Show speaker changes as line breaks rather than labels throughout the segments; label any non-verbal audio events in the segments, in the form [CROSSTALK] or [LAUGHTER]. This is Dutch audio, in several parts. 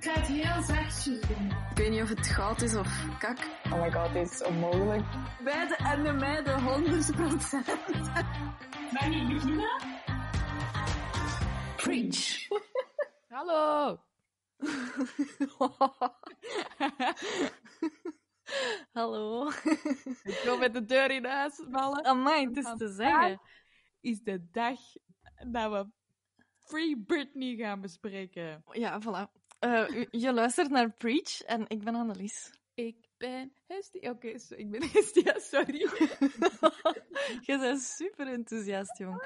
Ik ga het heel zachtjes doen.
Ik weet niet of het goud is of kak.
Oh my god, dit is onmogelijk.
Beide en de meiden 100
Mag ik beginnen?
Preach.
Hallo! [LAUGHS]
Hallo.
Ik wil met de deur in huis vallen.
Amai, het is te zeggen.
Is de dag dat we Free Britney gaan bespreken.
Ja, voilà. Eh, je luistert naar Preach en ik ben Annelies.
Ik ben Hestia. Oké, ik ben [LAUGHS] Hestia, sorry. [LAUGHS]
je bent super enthousiast, jong.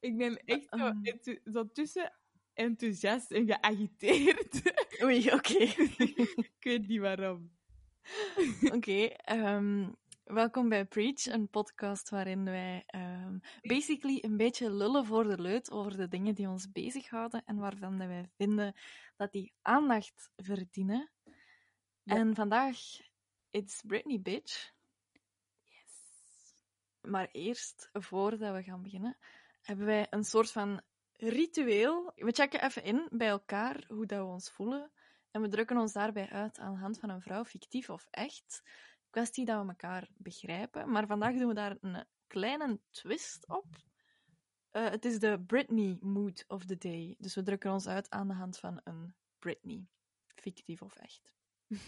ik ben echt zo, enthou- zo tussen enthousiast en geagiteerd.
Oei, oké. [LAUGHS]
ik weet niet waarom.
Oké, ehm, welkom bij Preach, een podcast waarin wij ehm, basically een beetje lullen voor de leut over de dingen die ons bezighouden en waarvan wij vinden dat die aandacht verdienen.
Ja.
En vandaag, it's Britney, bitch.
Yes.
Maar eerst, voordat we gaan beginnen, hebben wij een soort van ritueel. We checken even in bij elkaar hoe dat we ons voelen. En we drukken ons daarbij uit aan de hand van een vrouw, fictief of echt. Kwestie dat we elkaar begrijpen. Maar vandaag doen we daar een kleine twist op. Eh, het is de Britney mood of the day. Dus we drukken ons uit aan de hand van een Britney. Fictief of echt. [LAUGHS]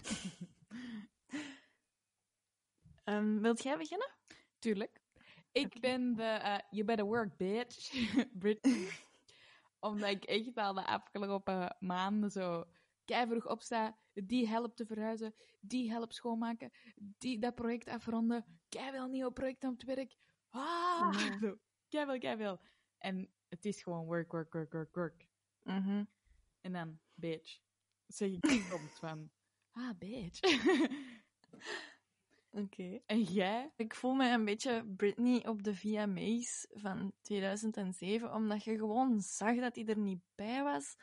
Ehm, wilt jij beginnen?
Tuurlijk. Ik ben de eh, You Better Work Bitch, [LAUGHS] Britney. [LAUGHS] Omdat ik echt al de afgelopen maanden zo vroeg opsta. Die helpt te verhuizen, die helpt schoonmaken, die dat project afronden. Keiveel nieuwe projecten op het werk. Ah,
Mhm. [LAUGHS]
zo. Keiveel, keiveel. En het is gewoon work, work, work, work, work.
Mhm.
En dan bitch. Zeg ik soms [LAUGHS] van, ah, bitch. [LAUGHS]
Oké.
en jij?
Ik voel me een beetje Britney op de VMA's van 2007, omdat je gewoon zag dat hij er niet bij was.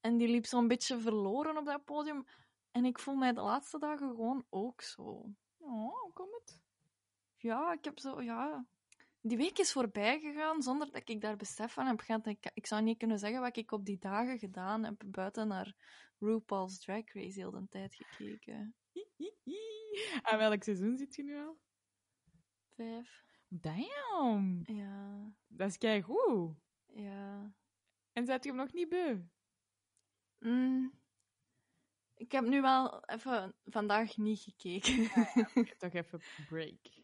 En die liep zo'n beetje verloren op dat podium. En ik voel mij de laatste dagen gewoon ook zo.
Oh, hoe komt het?
Ja, ik heb zo, ja... Die week is voorbij gegaan zonder dat ik daar besef van heb gehad. Ik, ik zou niet kunnen zeggen wat ik op die dagen gedaan heb, buiten naar RuPaul's Drag Race heel de tijd gekeken. [LAUGHS]
Aan welk seizoen zit je nu al?
Vijf.
Damn!
Ja,
Dat is kei goed.
ja.
En zet je hem nog niet beu?
Mm. Ik heb nu wel even vandaag niet gekeken.
Toch even break.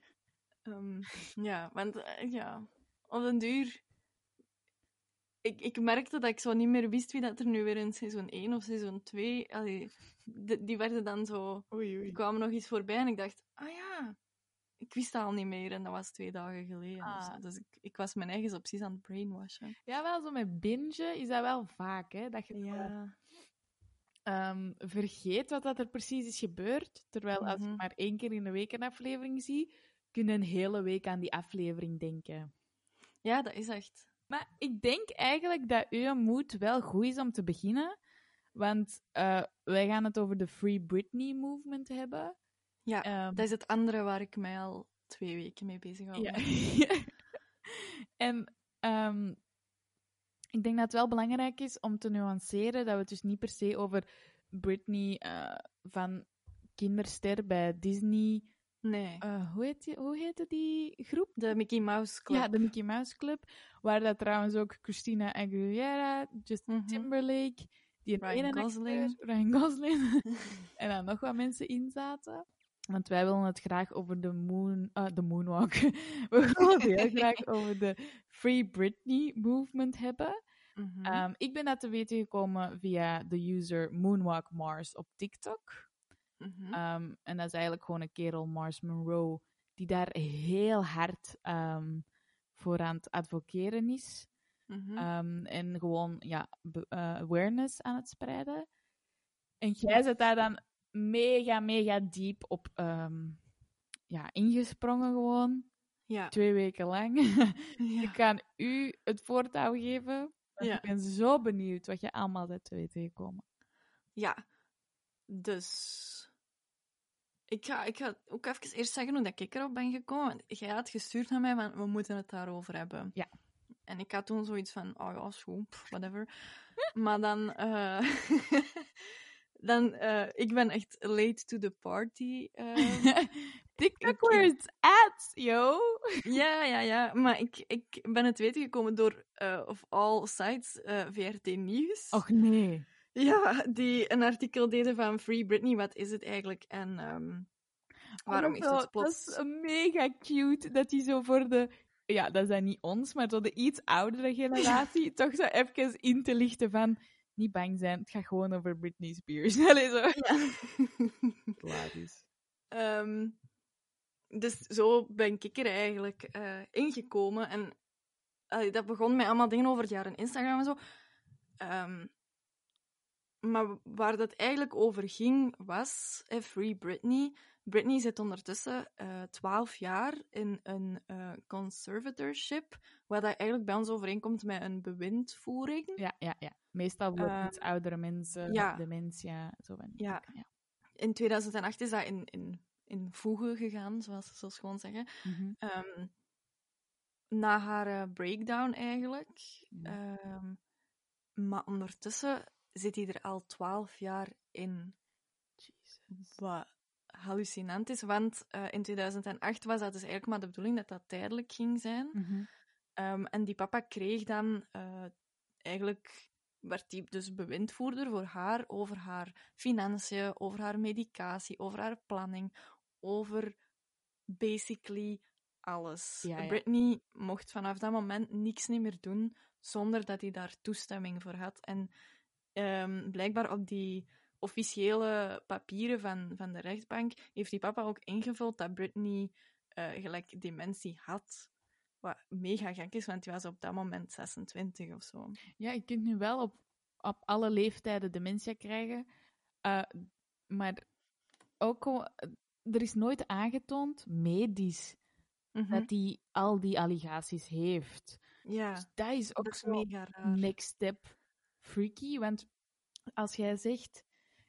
Ehm, ja, want eh, ja, op den duur. Ik, ik merkte dat ik zo niet meer wist wie dat er nu weer in seizoen 1 of seizoen 2. Allee, die, die werden dan zo.
Oei,
Die
oei.
kwamen nog eens voorbij en ik dacht, ah ja, ik wist dat al niet meer en dat was twee dagen geleden.
Ah.
Dus ik, ik was mijn eigen opties aan het brainwashen.
Ja, wel zo met bingen is dat wel vaak, hè? Dat je
Ja.
Ehm, vergeet wat dat er precies is gebeurd. Terwijl als je
Mhm.
maar één keer in de week een aflevering ziet, kun je een hele week aan die aflevering denken.
ja, dat is echt.
Maar ik denk eigenlijk dat uw moed wel goed is om te beginnen. Want eh, wij gaan het over de Free Britney movement hebben.
Ja,
Ehm,
dat is het andere waar ik mij al twee weken mee bezig hou.
Ja. [LAUGHS] en ehm, ik denk dat het wel belangrijk is om te nuanceren dat we het dus niet per se over Britney eh, van kinderster bij Disney.
Nee,
eh, hoe, heet die, hoe heette die groep?
de Mickey Mouse Club.
Ja, de Mickey Mouse Club. Waar dat trouwens ook Christina Aguilera, Justin
Mhm.
Timberlake, die een
Ryan Gosling.
acteur, Ryan Gosling. [LAUGHS] en dan nog wat mensen in zaten. Want wij willen het graag over de, moon, ah, de moonwalk. [LAUGHS] We willen het heel [LAUGHS] graag over de Free Britney movement hebben.
Mhm.
Ehm, ik ben dat te weten gekomen via de user Moonwalk Mars op TikTok.
Mhm.
Ehm, en dat is eigenlijk gewoon een kerel, Mars Monroe, die daar heel hard ehm, voor aan het advoceren is.
Mhm.
En gewoon ja, eh, awareness aan het spreiden. En jij zit daar dan mega, mega diep op ehm, ja, ingesprongen gewoon.
ja.
Twee weken lang. [LAUGHS]
Ja.
Ik kan u het voortouw geven.
Ja.
Ik ben zo benieuwd wat je allemaal bent te weten gekomen.
ja. Dus. Ik ga, ik ga ook even eerst zeggen hoe dat ik erop ben gekomen. Jij had gestuurd naar mij, van we moeten het daarover hebben.
Ja.
En ik had toen zoiets van, oh ja, is goed, pff, whatever. maar dan... eh, [LAUGHS] Dan, eh, ik ben echt late to the party. ehm. [LAUGHS]
TikTok where it's at, yo.
ja, [LAUGHS] ja, ja. Maar ik, ik ben het weten gekomen door, eh, of all sites, eh, VRT Nieuws.
Och nee.
Ja, die een artikel deden van Free Britney. Wat is het eigenlijk? En ehm, waarom
Oh,
is het plots...
Dat is mega cute dat hij zo voor de. Ja, dat dan niet ons, maar zo de iets oudere generatie. [LAUGHS] toch zo even in te lichten van. Niet bang zijn, het gaat gewoon over Britney Spears. [LAUGHS] Allee, zo.
Ja. [LAUGHS]
Hilarisch.
Ehm, dus zo ben ik er eigenlijk eh, ingekomen. En allee, dat begon met allemaal dingen over het jaren Instagram en zo. Ehm, maar waar dat eigenlijk over ging, was eh, Free Britney. Britney zit ondertussen twaalf jaar in een eh, conservatorship, wat dat eigenlijk bij ons overeenkomt met een bewindvoering.
Ja, ja, ja. Meestal voor
Eh,
iets oudere mensen,
ja.
dementia, zo van.
Ja.
ja.
In 2008 is dat in, in, in voegen gegaan, zoals ze zo schoon zeggen.
Mhm.
Ehm, na haar eh, breakdown eigenlijk.
Ja.
Ehm, maar ondertussen zit hij er al twaalf jaar in.
Jesus.
Wat hallucinant is, want eh, in 2008 was dat dus eigenlijk maar de bedoeling dat dat tijdelijk ging zijn.
Mhm.
Ehm, en die papa kreeg dan eh, eigenlijk werd hij dus bewindvoerder voor haar over haar financiën, over haar medicatie, over haar planning, over basically alles.
Ja, ja.
Britney mocht vanaf dat moment niks niet meer doen zonder dat hij daar toestemming voor had. En ehm, blijkbaar op die officiële papieren van, van de rechtbank heeft die papa ook ingevuld dat Britney eh, gelijk dementie had. Wat mega gek is, want die was op dat moment 26 of zo.
Ja, je kunt nu wel op, op alle leeftijden dementia krijgen. eh, maar ook er is nooit aangetoond, medisch,
Mhm.
dat hij al die allegaties heeft.
Ja,
Dus dat is ook
dat is
zo
mega raar.
next step freaky. Want als jij zegt,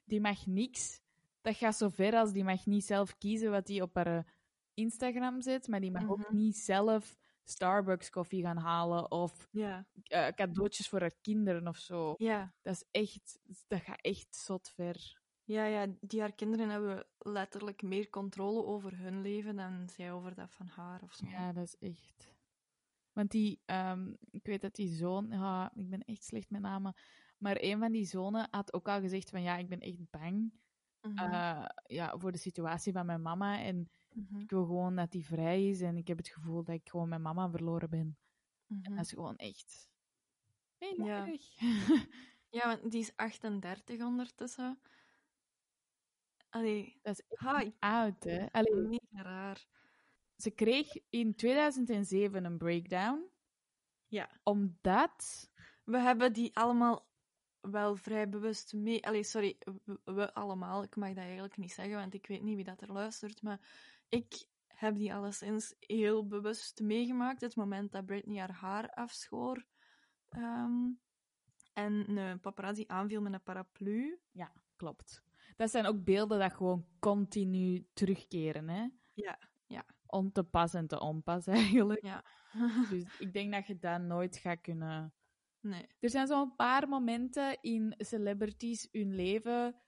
die mag niks, dat gaat zo ver als die mag niet zelf kiezen wat die op haar eh, Instagram zet, maar die mag ook
Mhm.
niet zelf Starbucks koffie gaan halen of
Ja,
eh, cadeautjes voor haar kinderen of zo.
ja.
Dat is echt, dat gaat echt zot ver.
Ja, ja, die haar kinderen hebben letterlijk meer controle over hun leven dan zij over dat van haar of zo.
Ja, dat is echt. Want die, ehm, ik weet dat die zoon, ja, ik ben echt slecht met namen, maar een van die zonen had ook al gezegd van ja, ik ben echt bang eh, ja, voor de situatie van mijn mama en
mhm,
ik wil gewoon dat die vrij is en ik heb het gevoel dat ik gewoon mijn mama verloren ben.
mhm.
Dat is gewoon echt
Ja. [LAUGHS] Ja, want die is 38 ondertussen. Allee,
dat is echt oud, hè. Allee,
mega raar.
ze kreeg in 2007 een breakdown,
Ja.
omdat...
We hebben die allemaal wel vrij bewust mee... Allee, sorry, we, we allemaal. Ik mag dat eigenlijk niet zeggen, want ik weet niet wie dat er luistert. Maar ik heb die alleszins heel bewust meegemaakt. Het moment dat Britney haar haar afschoor. ehm, en een paparazzi aanviel met een paraplu.
Ja, klopt. Dat zijn ook beelden dat gewoon continu terugkeren, hè.
Ja, ja.
Om te pas en te onpas, eigenlijk.
Ja.
Dus ik denk dat je dat nooit gaat kunnen...
nee.
Er zijn zo'n paar momenten in celebrities hun leven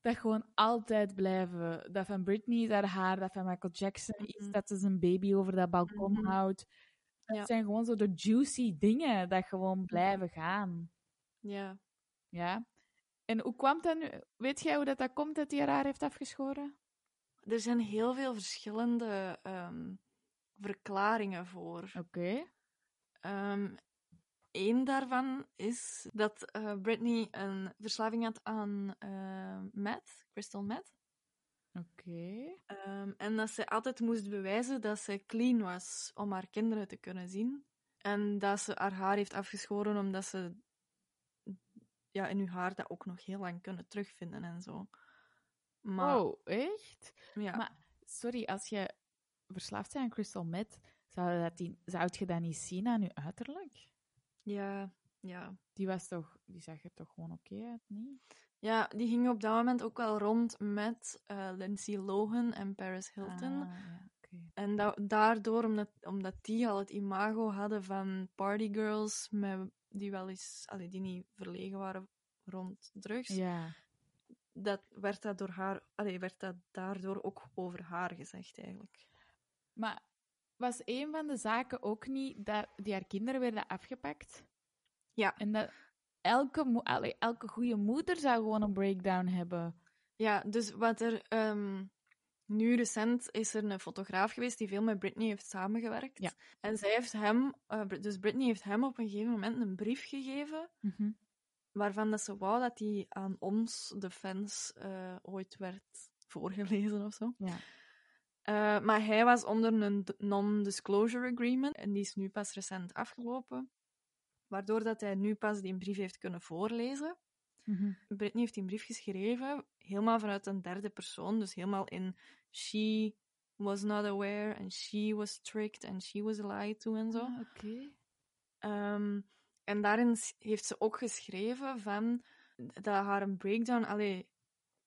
dat gewoon altijd blijven. Dat van Britney is haar haar, dat van Michael Jackson is
Mhm.
dat ze zijn baby over dat balkon
Mhm.
houdt. Dat
Ja.
zijn gewoon zo de juicy dingen dat gewoon blijven gaan.
Ja.
Ja. En hoe kwam dat nu? Weet jij hoe dat, dat komt dat hij haar haar heeft afgeschoren?
Er zijn heel veel verschillende ehm, verklaringen voor.
Oké.
Ehm Eén daarvan is dat eh, Britney een verslaving had aan eh meth, crystal meth.
Oké.
Ehm, en dat ze altijd moest bewijzen dat ze clean was om haar kinderen te kunnen zien. En dat ze haar haar heeft afgeschoren omdat ze ja, in haar haar dat ook nog heel lang kunnen terugvinden en zo. Maar
Oh, echt?
ja,
Maar sorry, als je verslaafd bent aan crystal meth, zou, dat die, zou je dat niet zien aan je uiterlijk?
Ja, ja.
Die, was toch, die zag er toch gewoon oké uit, niet?
Ja, die gingen op dat moment ook wel rond met eh, Lindsay Lohan en Paris Hilton.
Ah, ja.
En da- daardoor, omdat, omdat die al het imago hadden van partygirls, met, die wel eens, allee, die niet verlegen waren rond drugs,
Ja.
dat, werd, dat door haar, allee, werd dat daardoor ook over haar gezegd, eigenlijk.
Maar was een van de zaken ook niet dat die haar kinderen werden afgepakt?
Ja.
En dat elke, allee, elke goede moeder zou gewoon een breakdown hebben.
Ja, dus wat er... ehm, nu recent is er een fotograaf geweest die veel met Britney heeft samengewerkt.
Ja.
En zij heeft hem... eh, dus Britney heeft hem op een gegeven moment een brief gegeven waarvan dat ze wou dat die aan ons, de fans, eh, ooit werd voorgelezen of zo.
Ja.
Eh, maar hij was onder een non-disclosure agreement en die is nu pas recent afgelopen, waardoor dat hij nu pas die brief heeft kunnen voorlezen. Britney heeft die brief geschreven, helemaal vanuit een derde persoon, dus helemaal in she was not aware and she was tricked and she was lied to en zo.
Ah, Oké.
Ehm, en daarin heeft ze ook geschreven van dat haar een breakdown, allee,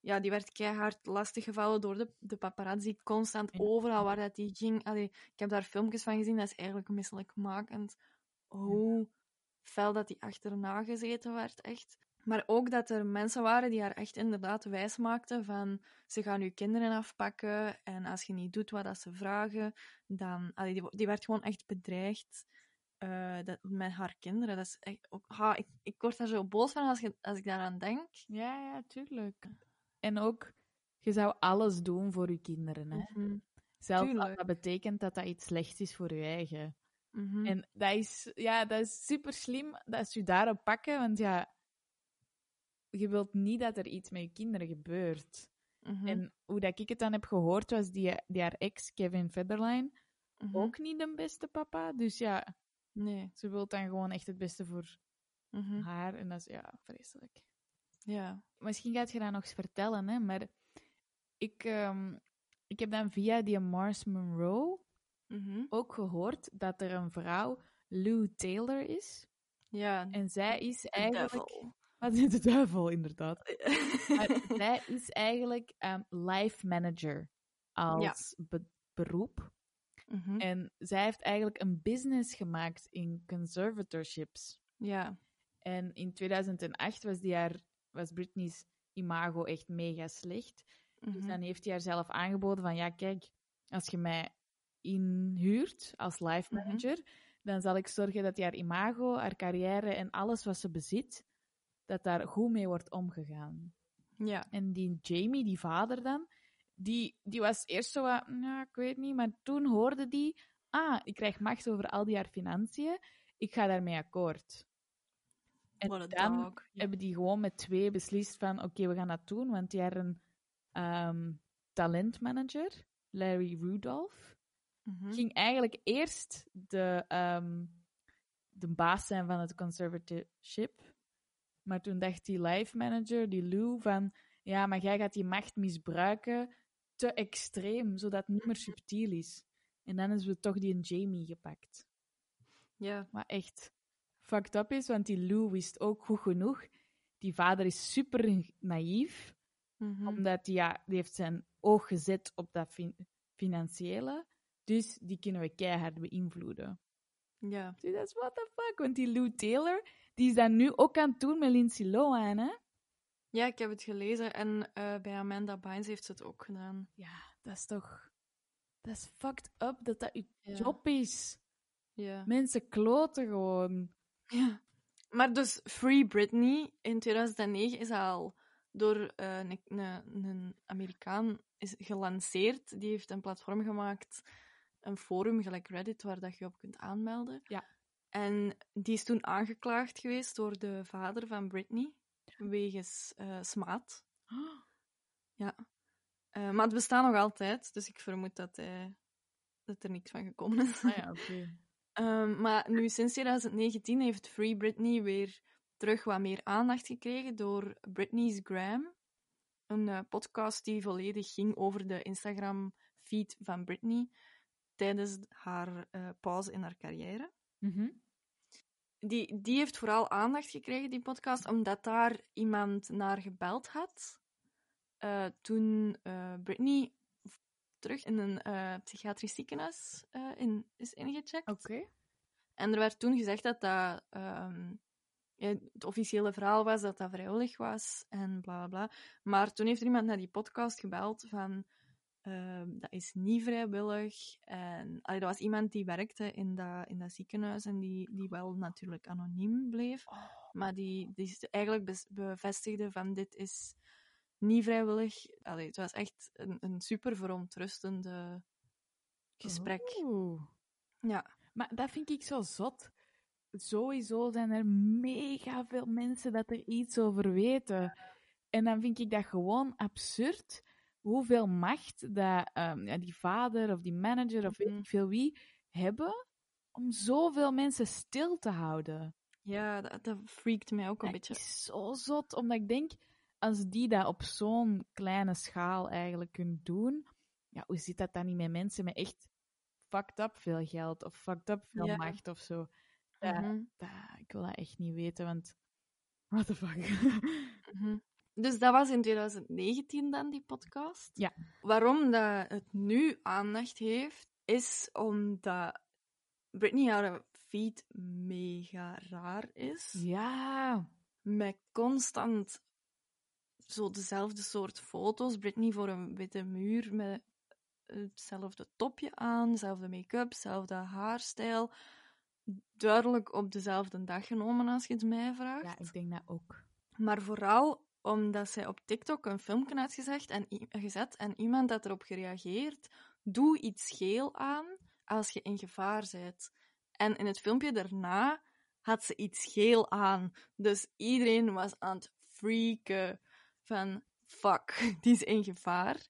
ja, die werd keihard lastiggevallen door de, de paparazzi, constant
Ja.
overal waar dat die ging. Allee, ik heb daar filmpjes van gezien, dat is eigenlijk misselijkmakend. Hoe fel dat die achterna gezeten werd, echt. Maar ook dat er mensen waren die haar echt inderdaad wijs maakten van ze gaan uw kinderen afpakken en als je niet doet wat dat ze vragen, dan... Allee, die, die werd gewoon echt bedreigd eh, dat, met haar kinderen. Dat is echt... Ook, ha, ik, ik word daar zo boos van als, je, als ik daaraan denk.
Ja, ja, tuurlijk. En ook, je zou alles doen voor je kinderen. Hè?
Mhm,
Zelfs als dat betekent dat dat iets slechts is voor je eigen.
mhm.
En dat is, ja, dat is super slim dat ze je daarop pakken, want ja, je wilt niet dat er iets met je kinderen gebeurt.
Mhm,
En hoe dat ik het dan heb gehoord, was die, die haar ex, Kevin Federline, ook niet de beste papa. Dus ja,
Nee.
ze wil dan gewoon echt het beste voor haar. En dat is, ja, vreselijk.
Ja.
Misschien gaat je dat nog eens vertellen, hè, maar ik, ehm, ik heb dan via die Mars Monroe
mhm.
ook gehoord dat er een vrouw, Lou Taylor, is.
Ja.
En zij is
de
eigenlijk... [LAUGHS] Wat is de duivel, inderdaad. [LAUGHS] Maar zij is eigenlijk um, life manager als be- beroep.
Mhm,
En zij heeft eigenlijk een business gemaakt in conservatorships.
Ja.
En in 2008 was, die haar, was Britney's imago echt mega slecht. Dus
mhm,
dan heeft hij haar zelf aangeboden van, ja, kijk, als je mij inhuurt als life
Mhm.
manager, dan zal ik zorgen dat haar imago, haar carrière en alles wat ze bezit, dat daar goed mee wordt omgegaan.
Ja.
En die Jamie, die vader dan, die, die was eerst zo wat, ja, ik weet niet, maar toen hoorde die, ah, ik krijg macht over al die haar financiën, ik ga daarmee akkoord. En
What
dan
dog.
Hebben die gewoon met twee beslist van, oké, we gaan dat doen, want die had een ehm, talentmanager, Larry Rudolph,
Mhm,
ging eigenlijk eerst de, ehm, de baas zijn van het conservatorship. Maar toen dacht die life manager, die Lou, van ja, maar jij gaat die macht misbruiken te extreem, zodat het niet meer subtiel is. En dan is we toch die Jamie gepakt.
Ja.
Wat echt fucked up is, want die Lou wist ook goed genoeg. Die vader is super naïef,
mhm,
omdat die, ja, die heeft zijn oog gezet op dat fin- financiële. Dus die kunnen we keihard beïnvloeden.
Ja.
Dus dat is what the fuck. Want die Lou Taylor, die is dat nu ook aan het doen met Lindsay Lohan, hè?
Ja, ik heb het gelezen en eh, bij Amanda Bynes heeft ze het ook gedaan.
Ja, dat is toch... Dat is fucked up dat dat je
Ja.
job is.
Ja.
Mensen kloten gewoon.
Ja. Maar dus Free Britney in 2009 is al door eh, een, een, een Amerikaan is gelanceerd. Die heeft een platform gemaakt, een forum gelijk Reddit, waar dat je op kunt aanmelden.
Ja.
En die is toen aangeklaagd geweest door de vader van Britney, wegens eh, smaad. [GASPS] Ja. Eh, maar het bestaat nog altijd, dus ik vermoed dat, hij, dat er niks van gekomen is.
Ah ja, oké.
Ehm, maar nu sinds 2019 heeft Free Britney weer terug wat meer aandacht gekregen door Britney's Gram. Een eh, podcast die volledig ging over de Instagram-feed van Britney tijdens haar eh, pauze in haar carrière.
Mhm.
Die, die heeft vooral aandacht gekregen, die podcast, omdat daar iemand naar gebeld had. eh, toen Britney terug in een eh, psychiatrisch ziekenhuis eh, in, is ingecheckt.
Oké.
En er werd toen gezegd dat dat, ehm, ja, het officiële verhaal was dat dat vrijwillig was en bla bla bla. Maar toen heeft er iemand naar die podcast gebeld van ehm, dat is niet vrijwillig. En allee, dat was iemand die werkte in dat, in dat ziekenhuis en die, die wel natuurlijk anoniem bleef. Maar die, die eigenlijk bevestigde van dit is niet vrijwillig. Allee, het was echt een, een super verontrustende gesprek.
Oeh.
Ja.
Maar dat vind ik zo zot. Sowieso zijn er mega veel mensen dat er iets over weten. En dan vind ik dat gewoon absurd hoeveel macht dat, ehm, ja, die vader of die manager of weet
Mhm.
ik veel wie hebben om zoveel mensen stil te houden.
Ja, dat, dat freakt mij ook een
Dat
beetje.
is zo zot, omdat ik denk, als die dat op zo'n kleine schaal eigenlijk kunnen doen, ja, hoe zit dat dan niet met mensen met echt fucked up veel geld of fucked up veel
Ja.
macht of zo?
Mhm.
Dat- ik wil dat echt niet weten, want what the fuck? [LAUGHS]
Mhm. Dus dat was in 2019 dan, die podcast.
Ja.
Waarom dat het nu aandacht heeft, is omdat Britney haar feed mega raar is.
ja,
Met constant zo dezelfde soort foto's. Britney voor een witte muur met hetzelfde topje aan, dezelfde make-up, dezelfde haarstijl. Duidelijk op dezelfde dag genomen, als je het mij vraagt.
ja, ik denk dat ook.
Maar vooral omdat zij op TikTok een filmpje had gezegd en, gezet en iemand had erop gereageerd. Doe iets geel aan als je in gevaar bent. En in het filmpje daarna had ze iets geel aan. Dus iedereen was aan het freaken van fuck, [LAUGHS] die is in gevaar.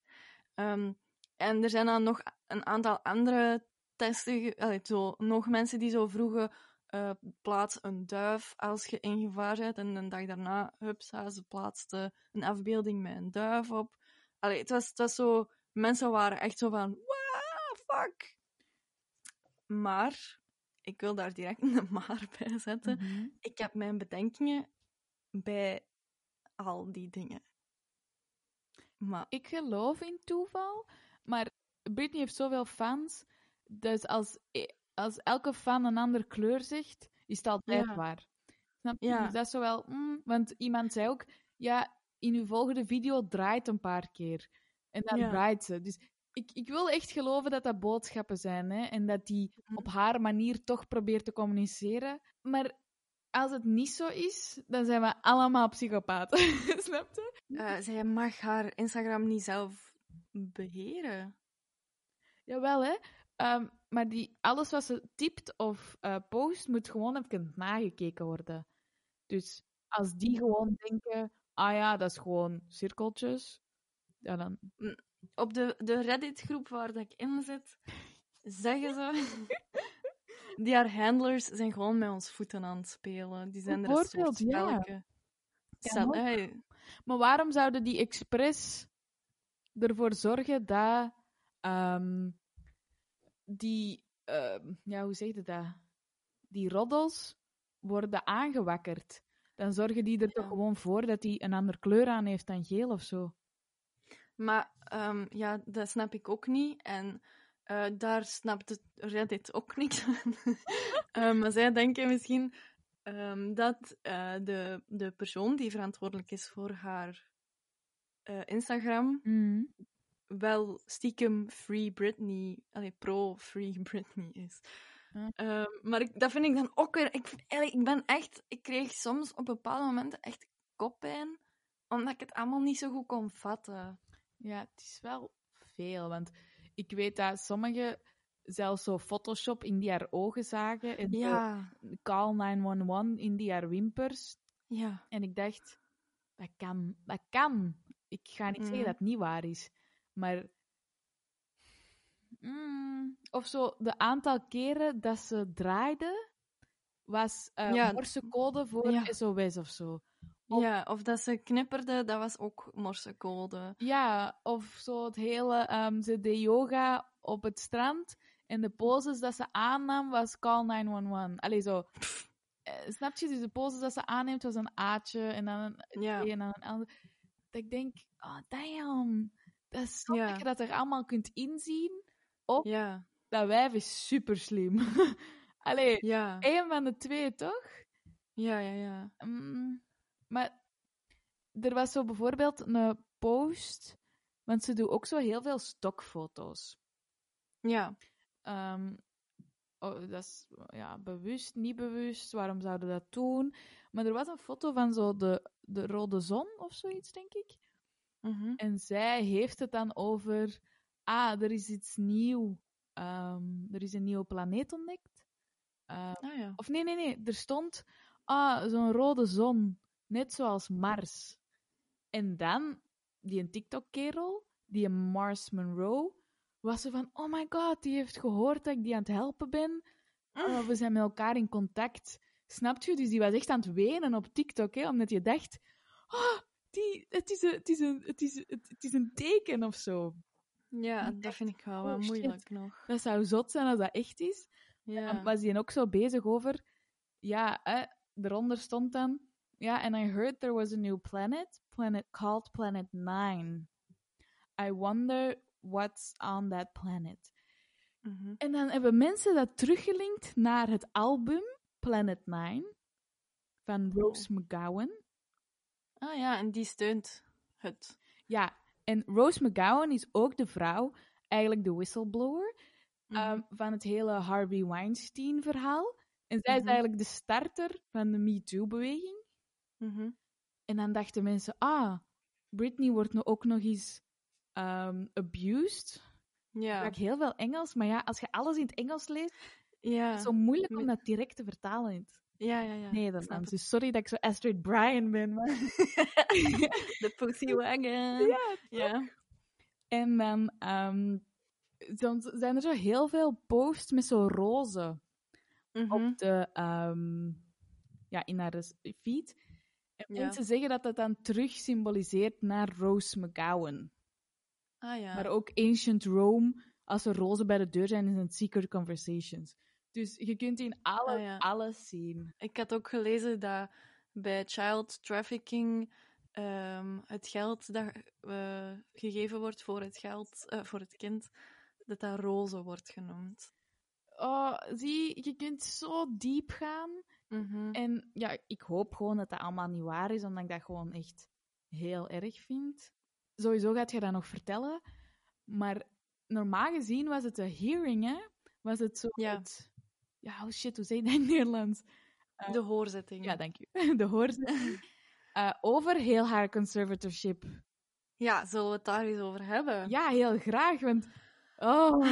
Ehm, en er zijn dan nog een aantal andere testen, allee, zo, nog mensen die zo vroegen eh, plaats een duif als je in gevaar bent. En een dag daarna, hupsa, ze plaatste een afbeelding met een duif op. Allee, het, was, het was zo... Mensen waren echt zo van, wow, fuck. Maar, ik wil daar direct [LAUGHS] een maar bij zetten.
Mhm.
Ik heb mijn bedenkingen bij al die dingen. Maar,
Ik geloof in toeval, maar Britney heeft zoveel fans, dus als, als elke fan een andere kleur zegt, is het altijd
Ja.
waar. Snap je?
Ja.
Dus dat is zo wel... mm, want iemand zei ook, ja, in uw volgende video draait een paar keer. En dan
Ja.
draait ze. Dus ik, ik wil echt geloven dat dat boodschappen zijn, hè, en dat die
Mhm.
op haar manier toch probeert te communiceren. Maar als het niet zo is, dan zijn we allemaal psychopaten. [LAUGHS] Snap je?
eh, zij mag haar Instagram niet zelf beheren.
Jawel, hè. Ehm, maar die, alles wat ze typt of eh, post, moet gewoon even nagekeken worden. Dus als die gewoon denken, ah ja, dat is gewoon cirkeltjes, ja dan...
Op de, de Reddit-groep waar dat ik in zit, zeggen ze... [LAUGHS] Die haar handlers zijn gewoon met ons voeten aan het spelen. Die zijn er een soort
ja. Maar waarom zouden die expres ervoor zorgen dat ehm, die, ehm, ja, hoe zeg je dat? Die roddels worden aangewakkerd? Dan zorgen die er toch gewoon voor dat hij een andere kleur aan heeft dan geel of zo.
Maar ehm, ja, dat snap ik ook niet. En eh, daar snapt het Reddit ook niks [LAUGHS] van. Ehm, maar zij denken misschien ehm, dat eh, de, de persoon die verantwoordelijk is voor haar eh, Instagram wel stiekem Free Britney, allee, pro-Free [LAUGHS] Britney is. Ehm, maar ik, dat vind ik dan ook weer... Ik, ik ben echt... Ik kreeg soms op bepaalde momenten echt koppijn, omdat ik het allemaal niet zo goed kon vatten.
Ja, het is wel veel, want ik weet dat sommigen zelfs zo Photoshop in die haar ogen zagen en
Ja,
Call 911 in die haar wimpers.
ja.
En ik dacht, dat kan, dat kan. Ik ga niet zeggen
Mhm.
dat het niet waar is, maar... Mm, of zo, de aantal keren dat ze draaide, was eh
Ja.
morsecode voor
Ja.
SOS of zo. Of-
Ja, of dat ze knipperde, dat was ook morsecode.
Ja, of zo het hele, ehm, ze deed yoga op het strand en de poses dat ze aannam was call 911. Allee, zo. Eh, snap je? Dus de poses dat ze aanneemt was een aatje en dan een
Ja.
en dan een ander. Dat ik denk, oh damn, dat is zo
Ja.
dat je dat er allemaal kunt inzien. Of
Ja,
dat wijf is super slim. [LAUGHS] Allee,
ja,
één van de twee toch?
Ja, ja, ja.
Mm, maar er was zo bijvoorbeeld een post, want ze doen ook zo heel veel stokfoto's.
Ja.
Ehm, oh, dat is ja, bewust, niet bewust. Waarom zouden dat doen? Maar er was een foto van zo de, de rode zon of zoiets, denk ik.
Mhm.
En zij heeft het dan over. Ah, er is iets nieuw. Ehm, er is een nieuwe planeet ontdekt. Eh,
Ah ja.
of nee, nee, nee. Er stond. Ah, zo'n rode zon. Net zoals Mars. En dan, die een TikTok-kerel, die een Mars Monroe, was ze van: Oh my god, die heeft gehoord dat ik die aan het helpen ben. Oh, we zijn met elkaar in contact. Snapt je? Dus die was echt aan het wenen op TikTok, hè, omdat je dacht: Oh, die, het, is een, het, is een, het, is, het, het is een teken of zo.
Ja, dat vind ik wel, wel
oh, shit.
moeilijk nog.
Dat zou zot zijn als dat echt is.
Ja.
Dan was hij ook zo bezig over. Ja, hè, eronder stond dan. Ja, and I heard there was a new planet, planet called Planet Nine. I wonder what's on that planet.
Mhm.
En dan hebben mensen dat teruggelinkt naar het album Planet Nine van Rose McGowan.
Ah ja, en die steunt het.
Ja, en Rose McGowan is ook de vrouw, eigenlijk de whistleblower,
Mhm.
um, van het hele Harvey Weinstein-verhaal. En zij is eigenlijk de starter van de
Mhm.
En dan dachten mensen, ah, Britney wordt nu ook nog eens um, abused. Ik
Ja.
sprak heel veel Engels, maar ja, als je alles in het Engels leest,
Ja.
is het zo moeilijk om dat direct te vertalen in het
ja, ja, ja. Het.
Dus sorry dat ik zo Astrid Bryan ben. Maar... [LAUGHS]
De Pussy [LAUGHS] Wagon.
ja,
Ja.
En dan um, dan zijn er zo heel veel posts met zo roze
Mhm.
op de, ehm, ja, in haar feed. En
Ja.
mensen zeggen dat dat dan terug symboliseert naar Rose McGowan.
Ah ja.
Maar ook Ancient Rome, als er rozen bij de deur zijn, is het Secret Conversations. Dus je kunt in alle,
Ah, ja.
alles zien.
Ik had ook gelezen dat bij child trafficking ehm, het geld dat eh, gegeven wordt voor het geld, eh, voor het kind, dat dat roze wordt genoemd.
Oh, zie, je kunt zo diep gaan.
Mhm.
En ja, ik hoop gewoon dat dat allemaal niet waar is, omdat ik dat gewoon echt heel erg vind. Sowieso gaat je dat nog vertellen. Maar normaal gezien was het een hearing, hè? Was het zo.
Ja.
het- ja, oh shit, hoe je dat in het Nederlands?
De hoorzetting.
Ja, dank u. [LAUGHS] De hoorzitting. [LAUGHS] Eh, over heel haar conservatorship.
Ja, zullen we het daar eens over hebben?
Ja, heel graag, want. Oh.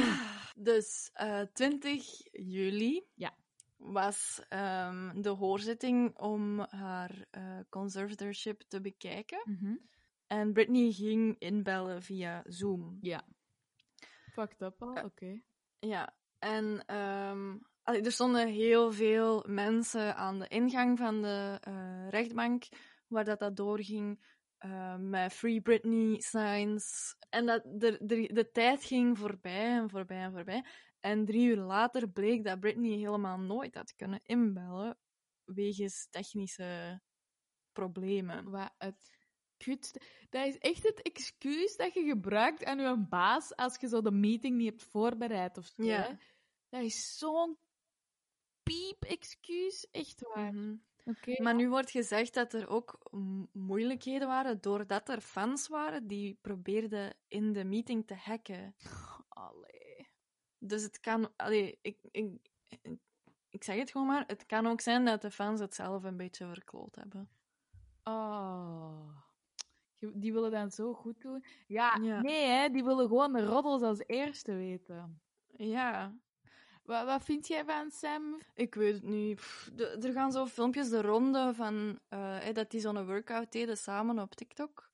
Dus eh 20 juli
Ja.
Was ehm, de hoorzitting om haar eh, conservatorship te bekijken.
Mhm.
En Britney ging inbellen via Zoom.
Ja. Fucked up al,
Eh,
oké.
Ja, en ehm, allee, er stonden heel veel mensen aan de ingang van de eh, rechtbank waar dat, dat doorging eh, met Free Britney signs. En dat de, de, de tijd ging voorbij en voorbij en voorbij. En drie uur later bleek dat Britney helemaal nooit had kunnen inbellen wegens technische problemen.
Wat het kut. Dat is echt het excuus dat je gebruikt aan je baas als je zo de meeting niet hebt voorbereid of zo.
Ja.
hè. Dat is zo'n piep-excuus. Echt waar. Oké.
Maar nu wordt gezegd dat er ook moeilijkheden waren doordat er fans waren die probeerden in de meeting te hacken. [LAUGHS]
Allee.
Dus het kan, allee, ik, ik, ik zeg het gewoon maar, het kan ook zijn dat de fans het zelf een beetje verkloot hebben.
Oh. Die willen dat zo goed doen. Ja,
Ja.
nee, hè, die willen gewoon de roddels als eerste weten.
Ja,
Wat, wat vind jij van Sam?
ik weet het niet. Pff, de- er gaan zo filmpjes de ronde van eh, hè, dat die zo'n workout deden samen op TikTok.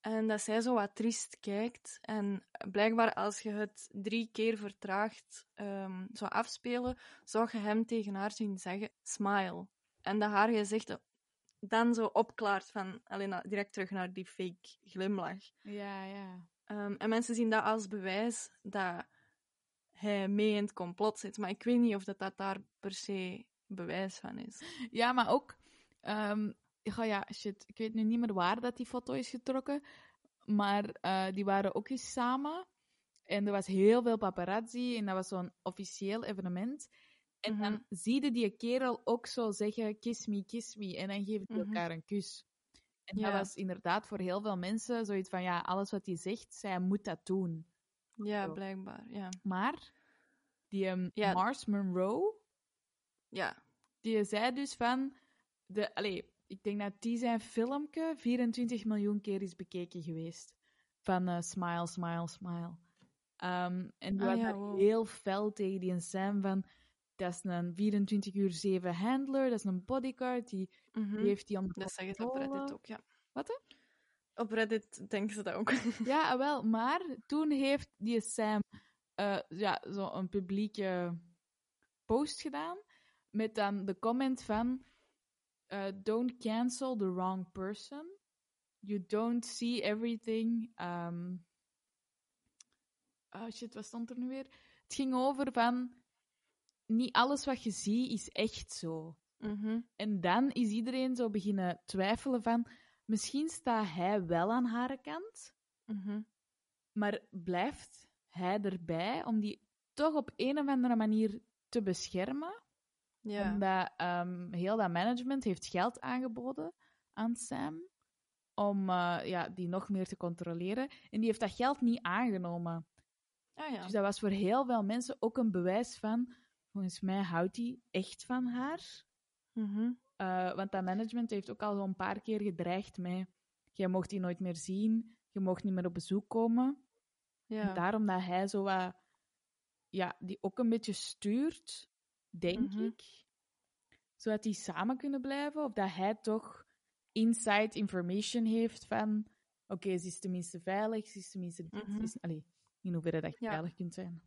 En dat zij zo wat triest kijkt. En blijkbaar als je het drie keer vertraagt ehm, zou afspelen, zou je hem tegen haar zien zeggen, smile. En dat haar gezicht dan zo opklaart van alleen direct terug naar die fake glimlach.
Ja, ja.
Ehm, en mensen zien dat als bewijs dat hij mee in het complot zit. Maar ik weet niet of dat, dat daar per se bewijs van is.
Ja, maar ook... ehm, ja, ja, shit. Ik weet nu niet meer waar dat die foto is getrokken. Maar eh, die waren ook eens samen. En er was heel veel paparazzi. En dat was zo'n officieel evenement. En
Mhm.
dan zie je die kerel ook zo zeggen, kiss me, kiss me. En dan geven die
Mhm.
elkaar een kus. En dat was inderdaad voor heel veel mensen zoiets van, ja, alles wat hij zegt, zij moet dat doen.
Ja,
Zo.
blijkbaar. Ja.
Maar die ehm,
Ja.
Mars Monroe,
Ja.
die zei dus van... De, allee, ik denk dat die zijn filmpje 24 miljoen keer is bekeken geweest. Van eh, Smile, Smile, Smile. Ehm, en die
Ah,
was
ja,
daar
wow.
heel fel tegen die Sam van... Dat is een 24 uur 7 handler, dat is een bodyguard, die,
Mhm.
die heeft die onder
Dat zeggen ze op. Reddit ook, ja.
Wat, hè?
Op Reddit denken ze dat ook. [LAUGHS]
Ja, wel, maar toen heeft die Sam eh, ja, zo een publieke post gedaan met dan de comment van eh, don't cancel the wrong person. You don't see everything. ehm oh shit, wat stond er nu weer? Het ging over van niet alles wat je ziet is echt zo.
Mhm.
En dan is iedereen zo beginnen twijfelen van misschien staat hij wel aan haar kant.
Mhm.
Maar blijft hij erbij om die toch op een of andere manier te beschermen?
Ja.
Omdat ehm, heel dat management heeft geld aangeboden aan Sam om eh, ja, die nog meer te controleren. En die heeft dat geld niet aangenomen.
Ah ja.
Dus dat was voor heel veel mensen ook een bewijs van, volgens mij houdt hij echt van haar.
Mhm.
Eh, want dat management heeft ook al zo'n paar keer gedreigd met, jij mocht die nooit meer zien, je mocht niet meer op bezoek komen.
Ja.
En daarom dat hij zo wat, ja, die ook een beetje stuurt, denk
Mhm.
ik. Zodat die samen kunnen blijven. Of dat hij toch inside information heeft van, oké, ze is tenminste veilig, ze is tenminste dit,
Mhm.
is, allee, in hoeverre dat je
Ja.
veilig kunt zijn.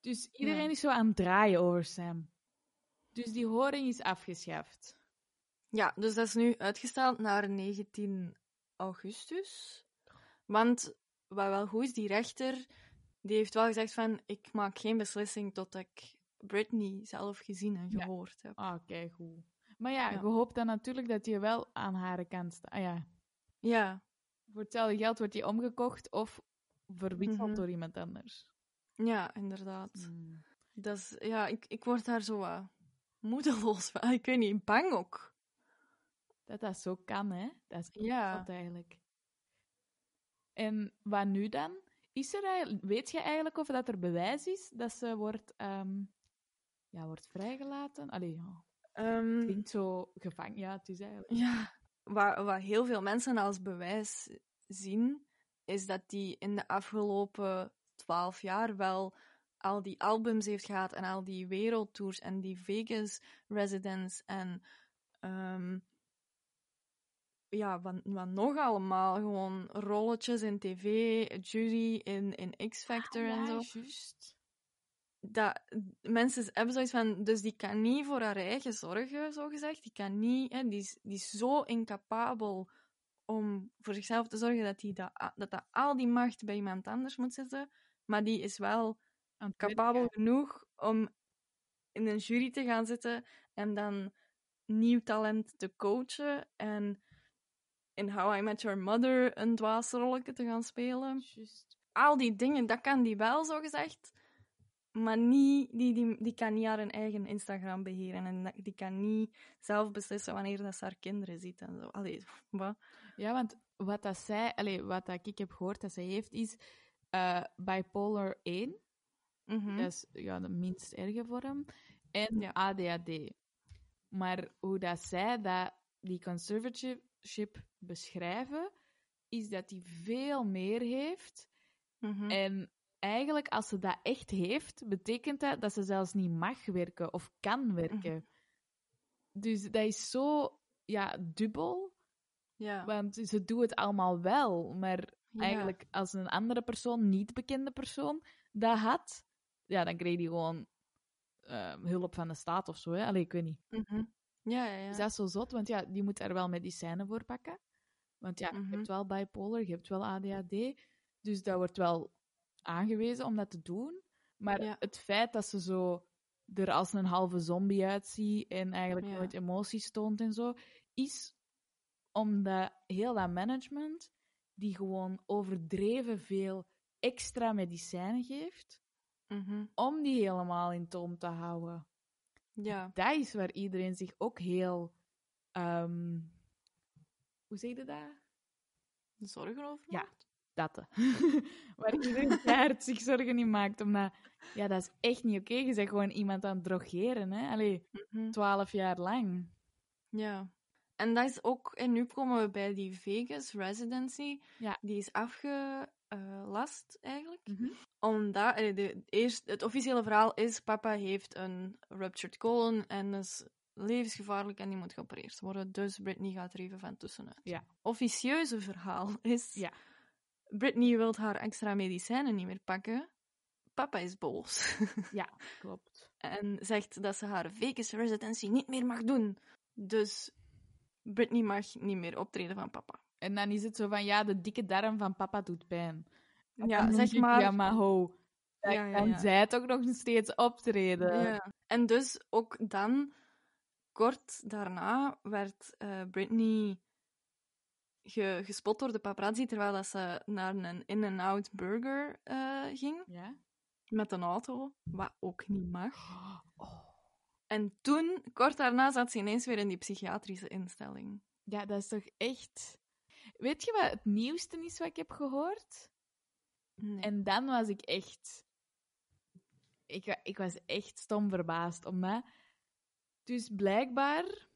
Dus iedereen
Ja.
is zo aan het draaien over Sam. Dus die horing is afgeschaft.
Ja, dus dat is nu uitgesteld naar 19 augustus. Want wat wel goed is, die rechter die heeft wel gezegd van ik maak geen beslissing tot ik Britney zelf gezien en
Ja.
gehoord heb.
Ah, kijk goed. Maar ja,
Ja.
je hoopt dan natuurlijk dat hij wel aan haar kant staat. Ah, ja.
Ja,
Voor hetzelfde geld wordt hij omgekocht of verwisseld
Mhm.
door iemand anders.
ja, inderdaad.
Mm.
Dat is, ja, ik, ik word daar zo moedeloos van. [LAUGHS] Ik weet niet, bang ook.
Dat dat zo kan, hè? Dat is
Ja.
ja. eigenlijk. En wat nu dan? Is er weet je eigenlijk of dat er bewijs is dat ze wordt, ehm, ja, wordt vrijgelaten? Allee, ja. Klinkt zo gevangen. Ja, het is eigenlijk.
Ja, wat, wat heel veel mensen als bewijs zien, is dat die in de afgelopen twaalf jaar wel al die albums heeft gehad en al die wereldtours en die Vegas residence en ehm, ja, wat, wat nog allemaal? Gewoon rolletjes in tv, jury in, in X-Factor
Ah,
en
ja,
zo.
juist.
Dat, mensen hebben zoiets van, dus die kan niet voor haar eigen zorgen, zo gezegd. Die kan niet, hè, die, is, die is zo incapabel om voor zichzelf te zorgen dat, die dat, dat, dat al die macht bij iemand anders moet zitten. Maar die is wel capabel genoeg om in een jury te gaan zitten en dan nieuw talent te coachen en in How I Met Your Mother een dwaasrolletje te gaan spelen. Al die dingen, dat kan die wel, zo gezegd. Maar niet, die, die, die kan niet haar eigen Instagram beheren. En die kan niet zelf beslissen wanneer dat ze haar kinderen ziet en zo. Allee, wat?
Ja, want wat dat zij, allee, wat dat ik heb gehoord dat zij heeft, is eh, bipolar 1.
Mhm.
Dat is ja, de minst erge vorm. En
Ja.
ADHD. Maar hoe dat zij dat, die conservatorship beschrijven, is dat die veel meer heeft.
Mhm.
En eigenlijk, als ze dat echt heeft, betekent dat dat ze zelfs niet mag werken of kan werken. Dus dat is zo ja, dubbel.
Ja.
Want ze doen het allemaal wel, maar
Ja.
eigenlijk als een andere persoon, niet bekende persoon, dat had, ja, dan kreeg die gewoon eh, hulp van de staat of zo. Hè? Allee, ik weet niet.
Mhm. Ja, ja, ja.
Is dat zo zot? Want ja, die moet er wel medicijnen voor pakken. Want ja, je
Mhm.
hebt wel bipolar, je hebt wel ADHD. Dus dat wordt wel aangewezen om dat te doen. Maar
Ja.
het feit dat ze zo er als een halve zombie uitziet en eigenlijk
Ja.
nooit emoties toont en zo, is omdat heel dat management die gewoon overdreven veel extra medicijnen geeft
Mhm.
om die helemaal in toom te houden.
Ja.
Dat is waar iedereen zich ook heel... ehm, hoe zeg je dat?
Zorgen over
Ja. Dat. [LAUGHS] waar iedereen keihard zich zorgen in maakt. Omdat, ja, dat is echt niet oké. Je bent gewoon iemand aan het drogeren, hè. Allee,
Mhm.
twaalf jaar lang.
Ja. En dat is ook... En nu komen we bij die Vegas residency.
Ja.
Die is afgelast, eigenlijk.
Mhm.
Omdat... allee, De, eerst, het officiële verhaal is... Papa heeft een ruptured colon en is levensgevaarlijk en die moet geopereerd worden. Dus Britney gaat er even van tussenuit.
Ja.
Officieuze verhaal is...
Ja.
Britney wil haar extra medicijnen niet meer pakken. Papa is boos. [LAUGHS]
Ja, klopt.
en zegt dat ze haar Vegas residency niet meer mag doen. Dus Britney mag niet meer optreden van papa.
En dan is het zo van, ja, de dikke darm van papa doet pijn. En
Ja, zeg
ik,
maar.
Ja, maar ho. Dan
Ja, ja,
kan
ja.
zij toch nog steeds optreden.
Ja. En dus ook dan, kort daarna, werd eh, Britney ge- gespot door de paparazzi terwijl dat ze naar een In-N-Out Burger eh, ging
Ja?
met een auto, wat ook niet mag. [GASPS]
Oh.
En toen, kort daarna, zat ze ineens weer in die psychiatrische instelling.
Ja, dat is toch echt... Weet je wat het nieuwste is wat ik heb gehoord?
Nee.
En dan was ik echt... Ik, ik was echt stom verbaasd, omdat... Dus blijkbaar...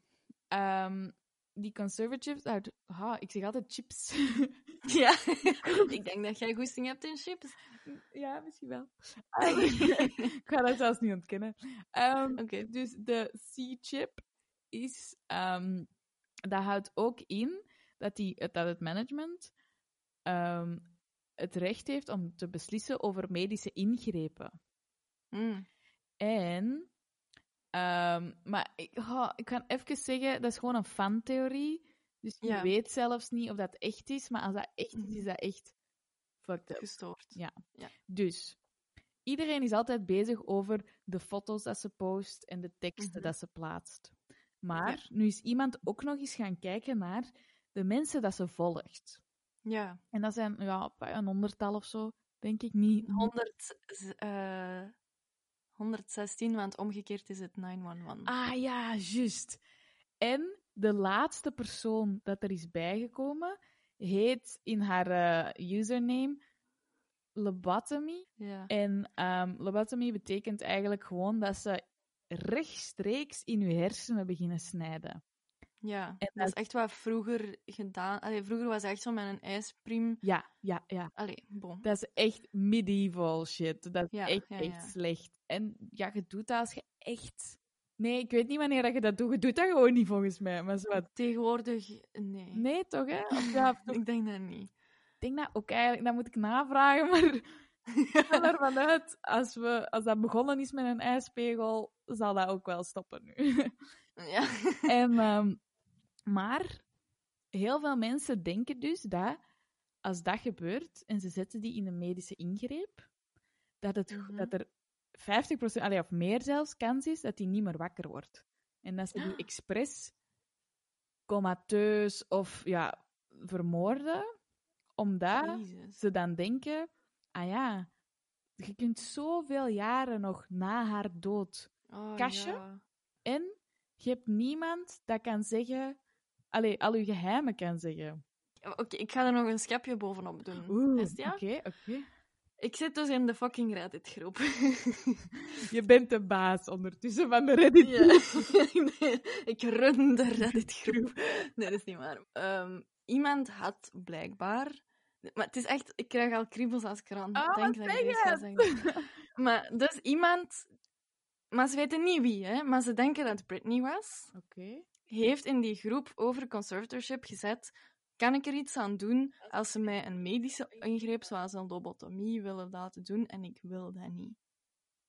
ehm, die conservatives uit... Ah, ik zeg altijd chips. [LAUGHS]
Ja, [LAUGHS] ik denk dat jij goesting hebt in chips.
ja, misschien wel. [LAUGHS] ik ga dat zelfs niet ontkennen.
Oké.
Dus de C-chip is... ehm, dat houdt ook in dat, die, dat het management ehm, het recht heeft om te beslissen over medische ingrepen.
Mm.
En... ehm, maar ik, oh, ik kan even zeggen, dat is gewoon een fantheorie. Dus je
Ja.
weet zelfs niet of dat echt is. Maar als dat echt is,
Mhm.
is dat echt fucked up.
Gestoord.
Ja.
Ja.
Dus, iedereen is altijd bezig over de foto's dat ze post en de teksten
Mhm.
dat ze plaatst. Maar nu is iemand ook nog eens gaan kijken naar de mensen dat ze volgt.
Ja.
En dat zijn ja, een honderdtal of zo, denk ik niet.
100, eh 116, want omgekeerd is het 911.
Ah ja, juist. En de laatste persoon dat er is bijgekomen, heet in haar eh, username lobotomy.
Ja.
En ehm lobotomy betekent eigenlijk gewoon dat ze rechtstreeks in je hersenen beginnen snijden.
ja.
En
dat
dat-
is echt wat vroeger gedaan. Allee, vroeger was het echt zo met een ijspriem.
Ja, ja, ja.
Allee, bon.
Dat is echt medieval shit. Dat is
Ja,
echt,
ja,
echt slecht. En ja, je doet dat als je echt... Nee, ik weet niet wanneer dat je dat doet. Je doet dat gewoon niet, volgens mij. Maar zo.
Tegenwoordig, nee.
Nee, toch, hè? Of ja, [LAUGHS]
Ik denk dat niet.
ik denk dat ook eigenlijk... Dat moet ik navragen, [LAUGHS] maar... Ik ga ervan uit, als, we, als dat begonnen is met een ijspegel, zal dat ook wel stoppen nu.
ja. [LAUGHS]
En, ehm, maar heel veel mensen denken dus dat als dat gebeurt en ze zetten die in een medische ingreep, dat, het,
Mhm.
dat er 50%, allee, of meer zelfs, kans is dat die niet meer wakker wordt. En dat ze die expres comateus of ja, vermoorden, omdat
Jezus.
ze dan denken, ah ja, je kunt zoveel jaren nog na haar dood
Oh,
kastje?
ja.
en je hebt niemand dat kan zeggen, allee, al je geheimen kan zeggen.
Oké, ik ga er nog een schepje bovenop doen. Het ja? Ik zit dus in de fucking Reddit-groep.
Je bent de baas ondertussen van de Reddit.
Ja. [LAUGHS] Nee, ik run de Reddit-groep. Nee, dat is niet waar. Ehm, iemand had blijkbaar... Maar het is echt... Ik krijg al kriebels als ik eraan
Ah,
denk dat ik dit ga zeggen. Maar dus iemand... Maar ze weten niet wie, hè. Maar ze denken dat het Britney was.
Oké.
Heeft in die groep over conservatorship gezet... Kan ik er iets aan doen als ze mij een medische ingreep, zoals een lobotomie, willen laten doen? En ik wil dat niet.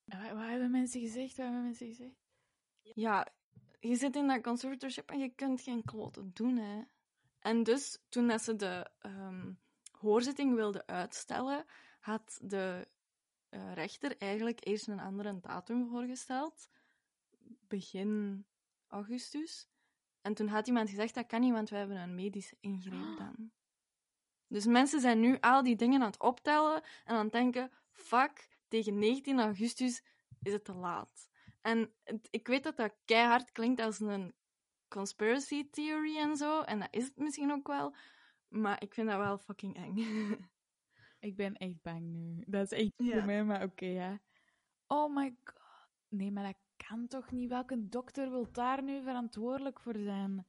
Wat, wat hebben mensen gezegd? Wat hebben mensen gezegd?
Ja, je zit in dat conservatorship en je kunt geen kloten doen, hè. En dus, toen dat ze de ehm, hoorzitting wilde uitstellen, had de eh, rechter eigenlijk eerst een andere datum voorgesteld. Begin augustus. En toen had iemand gezegd, dat kan niet, want we hebben een medische ingreep dan. Dus mensen zijn nu al die dingen aan het optellen en aan het denken, fuck, tegen 19 augustus is het te laat. En het- ik weet dat dat keihard klinkt als een conspiracy theory en zo. En dat is het misschien ook wel. Maar ik vind dat wel fucking eng. [LAUGHS]
Ik ben echt bang nu. Dat is echt
Ja.
voor mij, maar oké, ja. Oh my god. Nee, maar dat kan toch niet? Welke dokter wil daar nu verantwoordelijk voor zijn?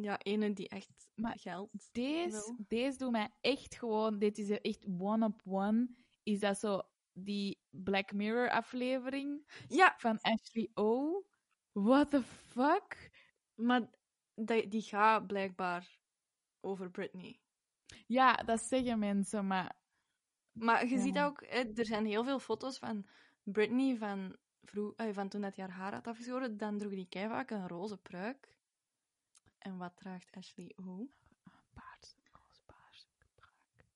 ja, ene die echt
Maar
geld
Deze,
wil.
deze doet mij echt gewoon... Dit is echt one-up-one. Is dat zo die Black Mirror aflevering
Ja,
van Ashley O? What the fuck?
maar die, die gaat blijkbaar over Britney.
Ja, dat zeggen mensen, maar...
Maar je
Ja.
ziet ook, er zijn heel veel foto's van Britney van, vroeg, eh, van toen dat hij haar haar had afgeschoren. Dan droeg die keihard een roze pruik. En wat draagt Ashley O?
Paars, roze paars, gebruik.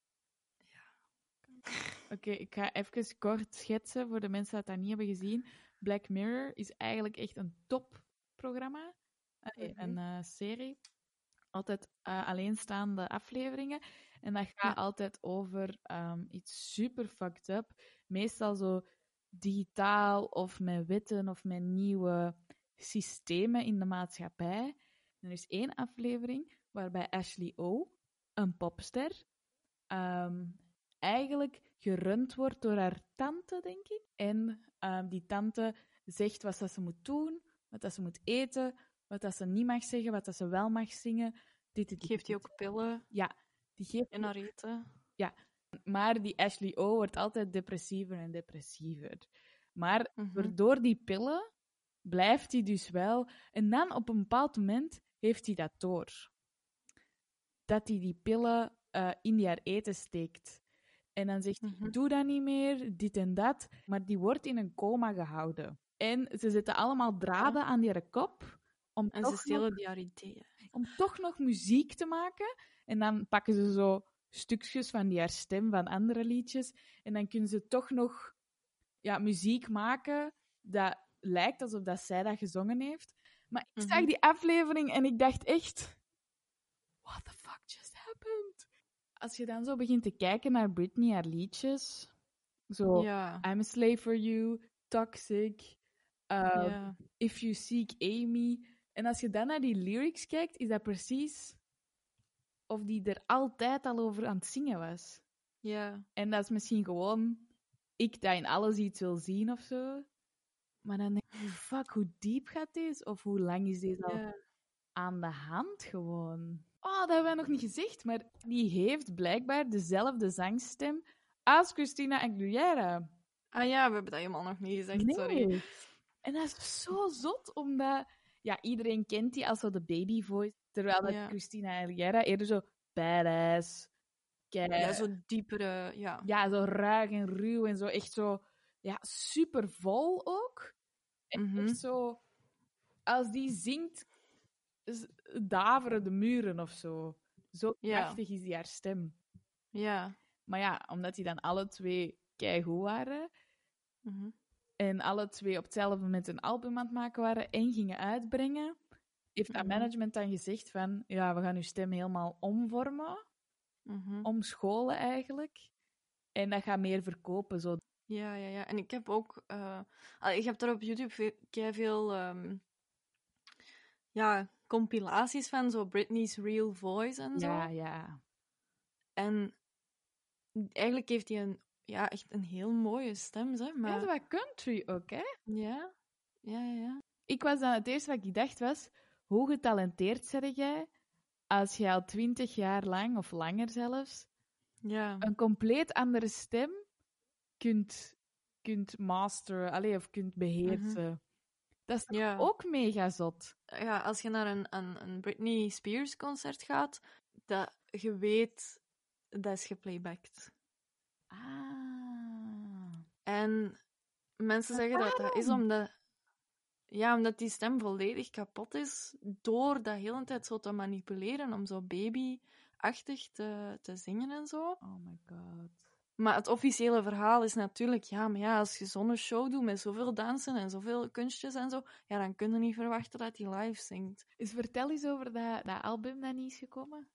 [LAUGHS] Oké, ik ga even kort schetsen voor de mensen die dat niet hebben gezien. Black Mirror is eigenlijk echt een topprogramma. Allee,
Mhm.
Een eh, serie. Altijd eh, alleenstaande afleveringen. En dat gaat
Ja.
altijd over ehm, iets super fucked up. Meestal zo digitaal of met wetten of met nieuwe systemen in de maatschappij. En er is één aflevering waarbij Ashley O, een popster, ehm, eigenlijk gerund wordt door haar tante, denk ik. En ehm, die tante zegt wat dat ze moet doen, wat dat ze moet eten, wat dat ze niet mag zeggen, wat dat ze wel mag zingen. Dit, dit, dit,
Geeft hij
dit.
ook pillen
Ja, die geeft
in haar eten?
Maar die Ashley O wordt altijd depressiever en depressiever. Maar
Mhm.
door die pillen blijft hij dus wel. En dan op een bepaald moment heeft hij dat door. Dat hij die pillen eh, in die haar eten steekt. En dan zegt hij:
Mhm.
Doe dat niet meer, dit en dat. Maar die wordt in een coma gehouden. En ze zetten allemaal draden aan die kop. Om
En
toch
ze
nog
stelen die haar ideeën.
om toch nog muziek te maken. En dan pakken ze zo stukjes van die haar stem van andere liedjes. En dan kunnen ze toch nog ja, muziek maken dat lijkt alsof dat zij dat gezongen heeft. Maar ik zag
Mhm.
die aflevering en ik dacht echt... What the fuck just happened? Als je dan zo begint te kijken naar Britney, haar liedjes... Zo,
Ja.
I'm a slave for you, Toxic, uh,
ja.
If You Seek Amy. En als je dan naar die lyrics kijkt, is dat precies of die er altijd al over aan het zingen was.
Ja.
En dat is misschien gewoon ik dat in alles iets wil zien of zo. Maar dan denk ik, fuck, hoe diep gaat deze? Of hoe lang is deze al
ja.
aan de hand gewoon? Oh, dat hebben wij nog niet gezegd, maar die heeft blijkbaar dezelfde zangstem als Christina Aguilera.
Ah ja, we hebben dat helemaal nog niet gezegd, sorry.
En dat is zo zot, omdat ja, iedereen kent die als zo de baby voice, terwijl dat
Ja.
Christina Aguilera eerder zo badass, kei,
Ja, zo diepere, ja.
ja, zo ruig en ruw en zo echt zo ja, super vol ook. En
Mhm.
echt zo, als die zingt, daveren de muren of zo. Zo
Ja.
krachtig is die haar stem.
Ja.
Maar ja, omdat die dan alle twee keigoed waren,
Mhm.
En alle twee op hetzelfde moment een album aan het maken waren en gingen uitbrengen, heeft dat
Mhm.
management dan gezegd van, ja, we gaan uw stem helemaal omvormen,
Mhm.
omscholen eigenlijk. En dat gaat meer verkopen. Zo.
Ja, ja, ja. En ik heb ook... eh, ik heb er op YouTube ve- kei veel... ehm, ja, compilaties van, zo Britney's Real Voice en zo.
Ja, ja.
En eigenlijk heeft hij een, ja, echt een heel mooie stem.
Ja,
Maar...
zo wat country ook, hè?
Ja, ja, ja. ja.
Ik was dan, het eerste wat ik dacht was, hoe getalenteerd zeg jij als je al twintig jaar lang, of langer zelfs,
Ja,
een compleet andere stem kunt, kunt masteren, allee, of kunt beheersen. Dat is
Ja.
ook mega zot.
ja als je naar een, een, een Britney Spears concert gaat, dat je weet, dat is geplaybacked.
Ah.
En mensen zeggen dat dat is omdat... Ja, omdat die stem volledig kapot is door dat heel de tijd zo te manipuleren om zo babyachtig te, te zingen en zo.
Oh my god.
Maar het officiële verhaal is natuurlijk, ja, maar ja, als je zo'n show doet met zoveel dansen en zoveel kunstjes en zo, ja, dan kun je niet verwachten dat hij live zingt.
Dus vertel eens over dat, dat album dat niet is gekomen.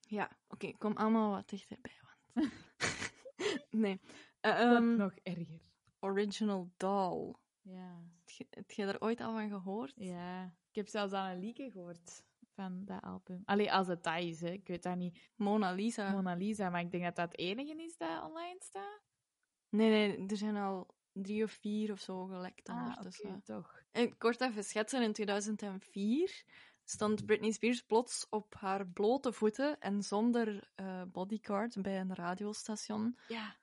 Ja, oké, kom allemaal wat dichterbij, want... [LAUGHS] [LAUGHS] nee. Eh, ehm,
nog erger.
Original Doll.
Ja.
Heb je er ooit al van gehoord?
Ja. Ik heb zelfs al een liedje gehoord van dat album. Allee, als het dat is, hè. Ik weet dat niet.
Mona Lisa.
Mona Lisa, maar ik denk dat dat het enige is dat online staat.
Nee, nee, er zijn al drie of vier of zo gelekt
Ah,
ondertussen.
toch.
En kort even schetsen, in 2004 stond Britney Spears plots op haar blote voeten en zonder eh, bodyguard bij een radiostation.
Ja.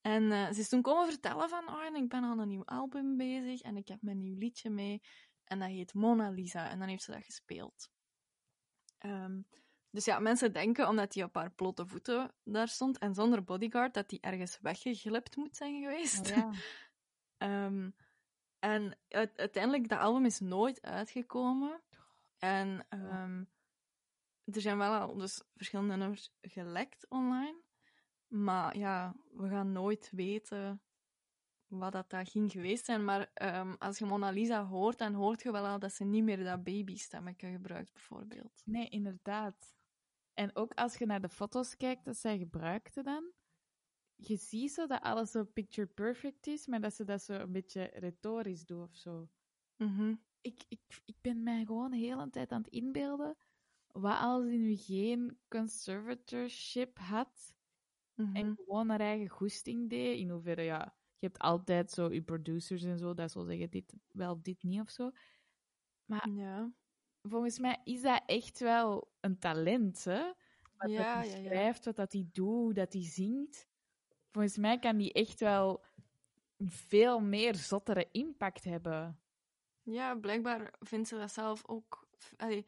En eh, ze is toen komen vertellen van, oh, en ik ben aan een nieuw album bezig en ik heb mijn nieuw liedje mee. En dat heet Mona Lisa. En dan heeft ze dat gespeeld. Ehm, dus ja, mensen denken, omdat hij op haar blote voeten daar stond en zonder bodyguard, dat hij ergens weggeglipt moet zijn geweest.
ja. [LAUGHS]
Ehm, en uit- uiteindelijk, dat album is nooit uitgekomen. En ehm, er zijn wel al dus verschillende nummers gelekt online. Maar ja, we gaan nooit weten wat dat, dat ging geweest zijn. Maar ehm, als je Mona Lisa hoort, dan hoort je wel al dat ze niet meer dat babystemmetje gebruikt, bijvoorbeeld.
Nee, inderdaad. En ook als je naar de foto's kijkt dat zij gebruikte dan, je ziet zo dat alles zo picture perfect is, maar dat ze dat zo een beetje retorisch doet of zo.
Mhm.
Ik, ik, ik ben mij gewoon de hele tijd aan het inbeelden, wat als je nu geen conservatorship had
Mhm.
en gewoon haar eigen goesting deed, in hoeverre, ja, je hebt altijd zo je producers en zo, dat zal zeggen, dit wel, dit niet of zo.
Ja.
volgens mij is dat echt wel een talent, hè? Wat
Ja,
hij schrijft, wat dat hij doet, hoe dat hij zingt. Volgens mij kan die echt wel een veel meer zottere impact hebben.
Ja, blijkbaar vindt ze dat zelf ook. Allee,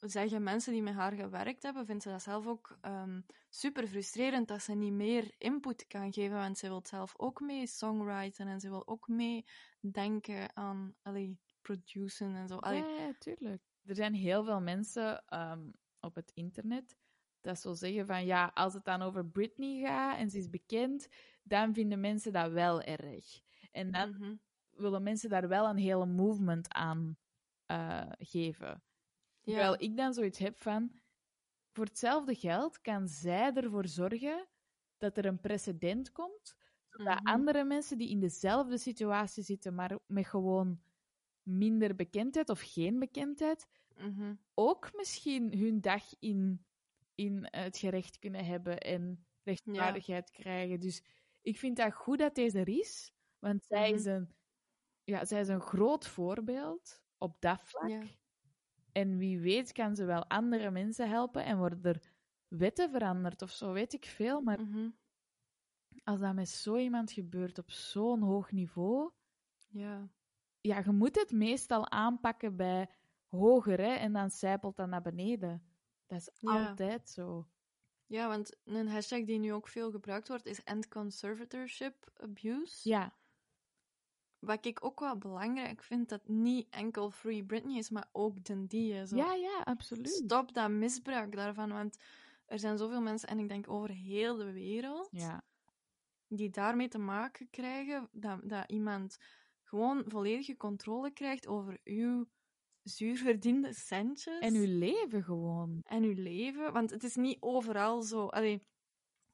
zeggen mensen die met haar gewerkt hebben, vindt ze dat zelf ook ehm, super frustrerend dat ze niet meer input kan geven, want ze wil zelf ook mee songwriten en ze wil ook mee denken aan allee, produceren en zo. Allee,
Ja, ja, tuurlijk. Er zijn heel veel mensen ehm, op het internet dat zo zeggen van ja, als het dan over Britney gaat en ze is bekend, dan vinden mensen dat wel erg. En dan
mhm.
Willen mensen daar wel een hele movement aan eh, geven.
ja.
Terwijl ik dan zoiets heb van, voor hetzelfde geld kan zij ervoor zorgen dat er een precedent komt, zodat
Mhm.
andere mensen die in dezelfde situatie zitten, maar met gewoon minder bekendheid of geen bekendheid,
Mhm.
ook misschien hun dag in, in het gerecht kunnen hebben en rechtvaardigheid krijgen. Dus ik vind dat goed dat deze er is, want zij,
Mhm.
is, een, ja, zij is een groot voorbeeld op dat vlak.
Ja.
En wie weet kan ze wel andere mensen helpen en worden er wetten veranderd of zo, weet ik veel. Maar
Mhm.
als dat met zo iemand gebeurt op zo'n hoog niveau,
ja.
ja, je moet het meestal aanpakken bij hoger, hè, en dan zijpelt dat naar beneden. Dat is
Ja.
altijd zo.
Ja, want een hashtag die nu ook veel gebruikt wordt is end conservatorship abuse.
Ja,
Wat ik ook wel belangrijk vind, dat niet enkel Free Britney is, maar ook den die. Zo.
ja, ja, absoluut.
Stop dat misbruik daarvan, want er zijn zoveel mensen, en ik denk over heel de wereld,
Ja,
die daarmee te maken krijgen, dat, dat iemand gewoon volledige controle krijgt over uw zuurverdiende centjes.
en uw leven gewoon.
en uw leven. Want het is niet overal zo. Allee,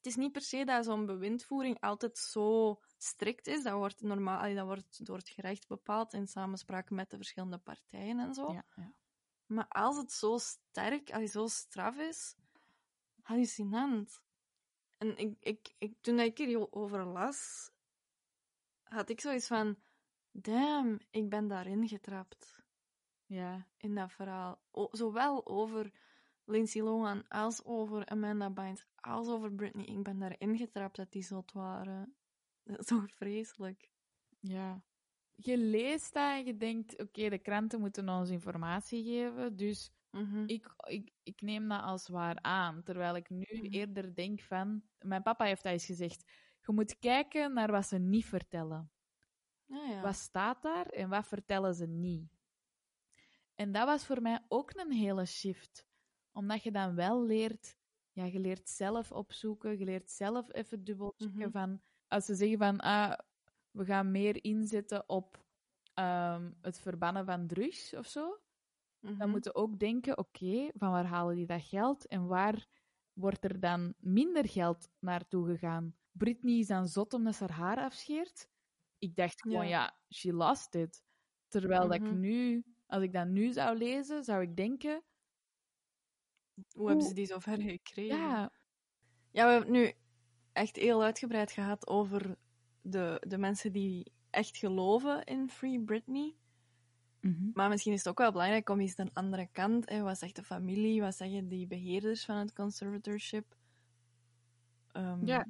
het is niet per se dat zo'n bewindvoering altijd zo strikt is. Dat wordt, normaal, dat wordt door het gerecht bepaald in samenspraak met de verschillende partijen en zo.
Ja, ja.
Maar als het zo sterk, allee, zo straf is, hallucinant. En ik, ik, ik, toen ik hierover las, had ik zoiets van: damn, ik ben daarin getrapt
ja.
in dat verhaal. O- zowel over Lindsay Lohan als over Amanda Bynes, als over Britney. Ik ben daarin getrapt dat die zot waren. Dat is toch vreselijk.
Ja. Je leest dat en je denkt, oké, de kranten moeten ons informatie geven, dus
Mhm.
ik, ik, ik neem dat als waar aan. Terwijl ik nu
Mhm.
eerder denk van... Mijn papa heeft dat eens gezegd. Je moet kijken naar wat ze niet vertellen.
Ja, ja.
Wat staat daar en wat vertellen ze niet? En dat was voor mij ook een hele shift. Omdat je dan wel leert... Ja, je leert zelf opzoeken. Je leert zelf even dubbelchecken
Mhm.
van... Als ze zeggen van... Ah, we gaan meer inzetten op ehm, het verbannen van drugs of zo
Mhm.
dan moeten we ook denken, oké, van waar halen die dat geld en waar wordt er dan minder geld naartoe gegaan? Britney is dan zot omdat ze haar haar afscheert, ik dacht gewoon,
Ja.
ja, she lost it. Terwijl dat ik
Mhm.
nu, als ik dat nu zou lezen, zou ik denken,
Hoe hebben ze die zo ver gekregen?
ja,
Ja, we hebben het nu echt heel uitgebreid gehad over de, de mensen die echt geloven in Free Britney.
mhm,
Maar misschien is het ook wel belangrijk om eens de andere kant. Hè, wat zegt de familie? Wat zeggen die beheerders van het conservatorship? Ehm,
Ja.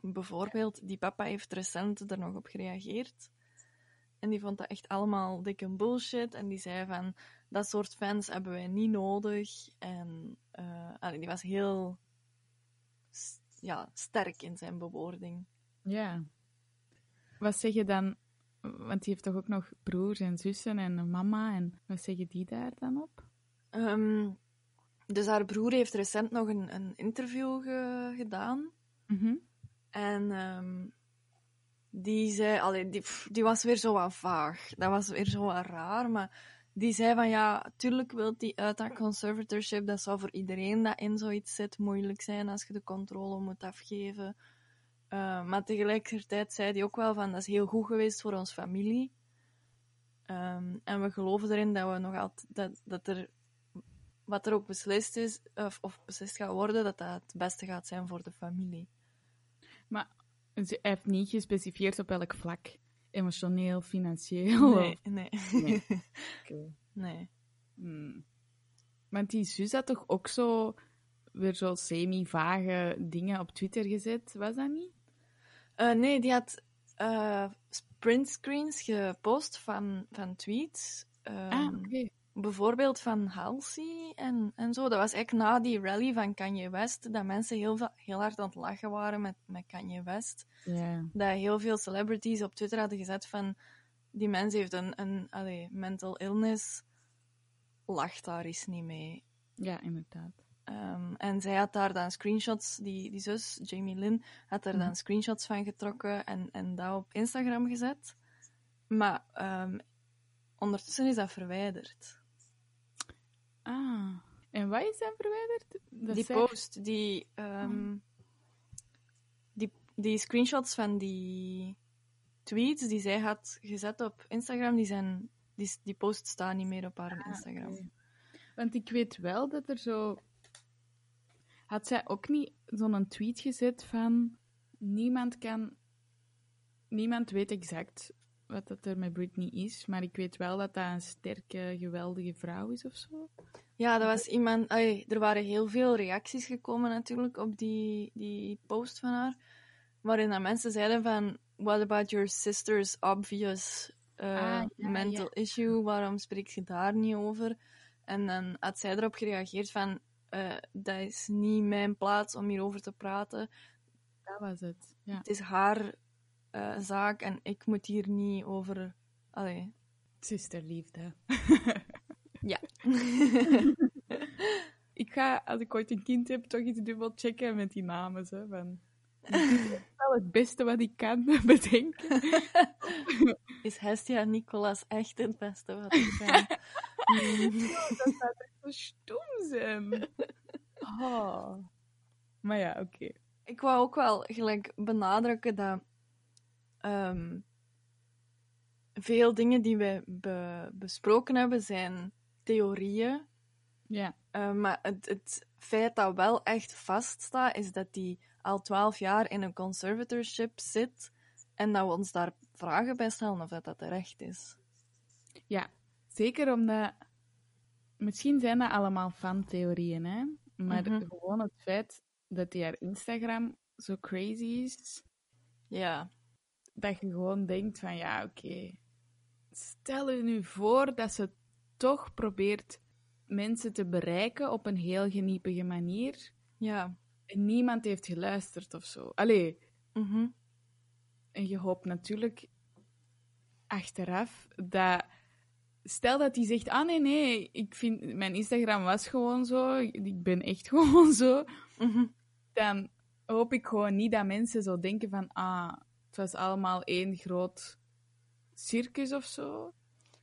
Bijvoorbeeld, die papa heeft recent er nog op gereageerd. En die vond dat echt allemaal dikke bullshit. En die zei van, dat soort fans hebben wij niet nodig. En eh, allee, die was heel ja, sterk in zijn bewoording.
ja. Wat zeg je dan, want die heeft toch ook nog broers en zussen en een mama, en wat zeggen die daar dan op?
Ehm, dus haar broer heeft recent nog een, een interview ge- gedaan.
Mhm.
En ehm, die zei, allee, die, die was weer zo wat vaag. Dat was weer zo wat raar, maar die zei van ja, tuurlijk wil die uit dat conservatorship. Dat zou voor iedereen dat in zoiets zit moeilijk zijn als je de controle moet afgeven. Eh, maar tegelijkertijd zei hij ook wel van dat is heel goed geweest voor ons familie. Ehm, en we geloven erin dat we nog altijd dat, dat er wat er ook beslist is, of, of beslist gaat worden, dat dat het beste gaat zijn voor de familie.
Ze hij heeft niet gespecifieerd op welk vlak. Emotioneel, financieel.
Nee,
of-
nee.
Nee. [LAUGHS] Oké.
nee.
Hmm. Want die zus had toch ook zo weer zo semi-vage dingen op Twitter gezet, was dat niet?
Eh, nee, die had eh printscreens gepost van, van tweets.
ah,
Ehm,
oké.
Bijvoorbeeld van Halsey en, en zo. Dat was eigenlijk na die rally van Kanye West, dat mensen heel, heel hard aan het lachen waren met, met Kanye West. Dat heel veel celebrities op Twitter hadden gezet van die mens heeft een, een allee, mental illness, lacht daar eens niet mee.
ja, inderdaad.
Ehm, en zij had daar dan screenshots, die, die zus, Jamie Lynn, had daar dan
Mhm.
screenshots van getrokken en, en dat op Instagram gezet. Maar ehm, ondertussen is dat verwijderd.
Ah. En wat is dan verwijderd? Dat
die post, die, ehm, die, die screenshots van die tweets die zij had gezet op Instagram, die, zijn, die, die posts staan niet meer op haar
Ah,
Instagram.
Want ik weet wel dat er zo... Had zij ook niet zo'n tweet gezet van... Niemand kan... Niemand weet exact wat dat er met Britney is, maar ik weet wel dat dat een sterke, geweldige vrouw is of zo.
Ja, dat was iemand. er waren heel veel reacties gekomen natuurlijk op die, die post van haar. Waarin dat mensen zeiden van. What about your sister's obvious uh,
Ah, ja,
mental issue? Waarom spreekt je daar niet over? En dan had zij erop gereageerd van. eh, dat is niet mijn plaats om hierover te praten.
Dat was het. Ja.
Het is haar eh, zaak en ik moet hier niet over. Allee.
Zusterliefde. [LAUGHS]
Ja. [LAUGHS]
Ik ga, als ik ooit een kind heb, toch iets dubbel checken met die namen. Zo, van... [LAUGHS] Wel het beste wat ik kan bedenken.
is Hestia Nicolas echt het beste wat ik kan? Mm.
Dat zou echt zo stom zijn. Oh. Maar ja, oké.
Ik wou ook wel gelijk benadrukken dat ehm, veel dingen die we be- besproken hebben zijn theorieën.
Ja.
Eh, maar het, het feit dat wel echt vaststaat, is dat die al twaalf jaar in een conservatorship zit en dat we ons daar vragen bij stellen of dat, dat terecht is.
ja, zeker omdat... Misschien zijn dat allemaal fantheorieën, hè. Maar
Mhm.
gewoon het feit dat die haar Instagram zo crazy is,
Ja,
dat je gewoon denkt van, ja, oké. Stel je nu voor dat ze toch probeert mensen te bereiken op een heel geniepige manier
ja.
en niemand heeft geluisterd of zo. Allee,
Mhm.
en je hoopt natuurlijk achteraf dat... Stel dat hij zegt, ah nee, nee, ik vind, mijn Instagram was gewoon zo, ik ben echt [LAUGHS] gewoon zo.
Mhm.
dan hoop ik gewoon niet dat mensen zo denken van, ah, het was allemaal één groot circus of zo.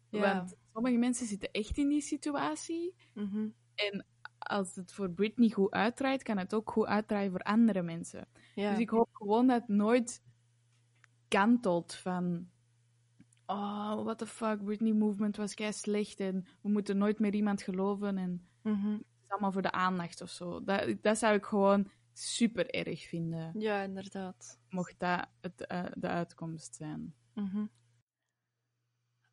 Ja.
Want sommige mensen zitten echt in die situatie.
Mhm.
En als het voor Britney goed uitdraait, kan het ook goed uitdraaien voor andere mensen.
Ja.
Dus ik hoop gewoon dat nooit kantelt van... Oh, what the fuck, Britney Movement was kei slecht en we moeten nooit meer iemand geloven en
Mhm.
het is allemaal voor de aandacht of zo. Dat, dat zou ik gewoon super erg vinden,
Ja, inderdaad.
mocht dat het, eh, de uitkomst zijn.
Mhm.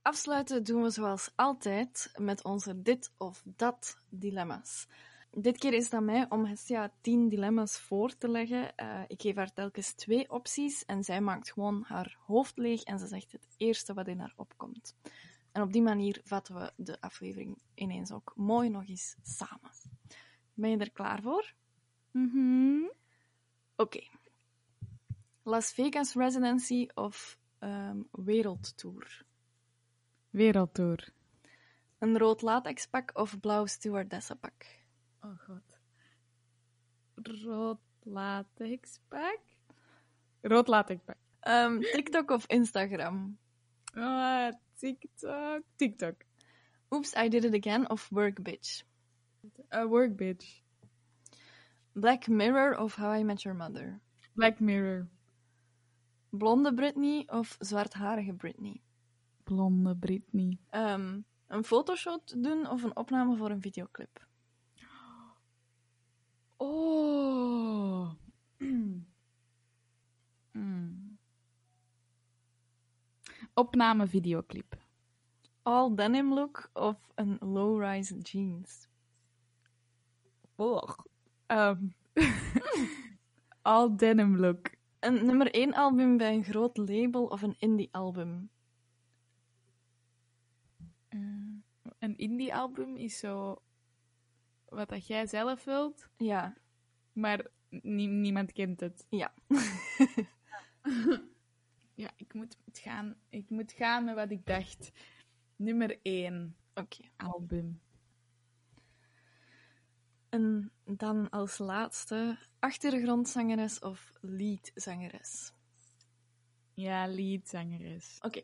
Afsluiten doen we zoals altijd met onze dit of dat dilemma's. Dit keer is het aan mij om Hestia tien dilemma's voor te leggen. Eh, ik geef haar telkens twee opties en zij maakt gewoon haar hoofd leeg en ze zegt het eerste wat in haar opkomt. En op die manier vatten we de aflevering ineens ook mooi nog eens samen. Ben je er klaar voor?
Mhm.
Oké. Las Vegas Residency of ehm, Wereldtour?
Wereldtour.
Een rood latexpak of blauw stewardessenpak?
Oh god. Rood latexpak? Rood latexpak.
Ehm, TikTok of Instagram?
Ah, TikTok. TikTok.
Oops, I did it again of Work Bitch?
A work bitch.
Black Mirror of How I Met Your Mother?
Black Mirror.
Blonde Britney of zwartharige Britney?
Blonde Britney.
Ehm, een fotoshoot doen of een opname voor een videoclip?
Oh. Mm. [CLEARS THROAT] Opname videoclip.
All denim look of een low-rise jeans?
Oh. Um. [LAUGHS] All denim look.
Een nummer 1 album bij een groot label of een indie album?
Eh, een indie album is zo wat dat jij zelf wilt,
Ja,
maar nie- niemand kent het.
ja. [LAUGHS]
Ja, ik moet het gaan. Ik moet gaan met wat ik dacht. Nummer 1
Oké.
album.
En dan als laatste achtergrondzangeres of leadzangeres.
Ja, leadzangeres.
Oké.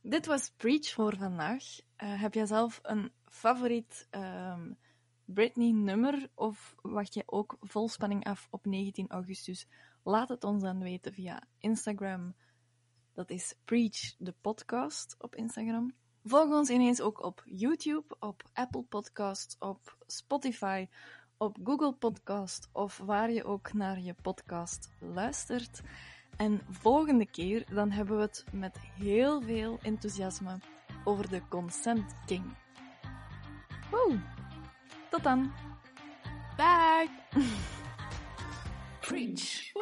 Dit was Preach voor vandaag. Eh, heb jij zelf een favoriet ehm, Britney-nummer of wacht je ook vol spanning af op 19 augustus? Laat het ons dan weten via Instagram. Dat is Preach de podcast op Instagram. Volg ons ineens ook op YouTube, op Apple Podcast, op Spotify, op Google Podcast of waar je ook naar je podcast luistert. En volgende keer dan hebben we het met heel veel enthousiasme over de Consent King. Woe! Tot dan!
Dag!
Preach.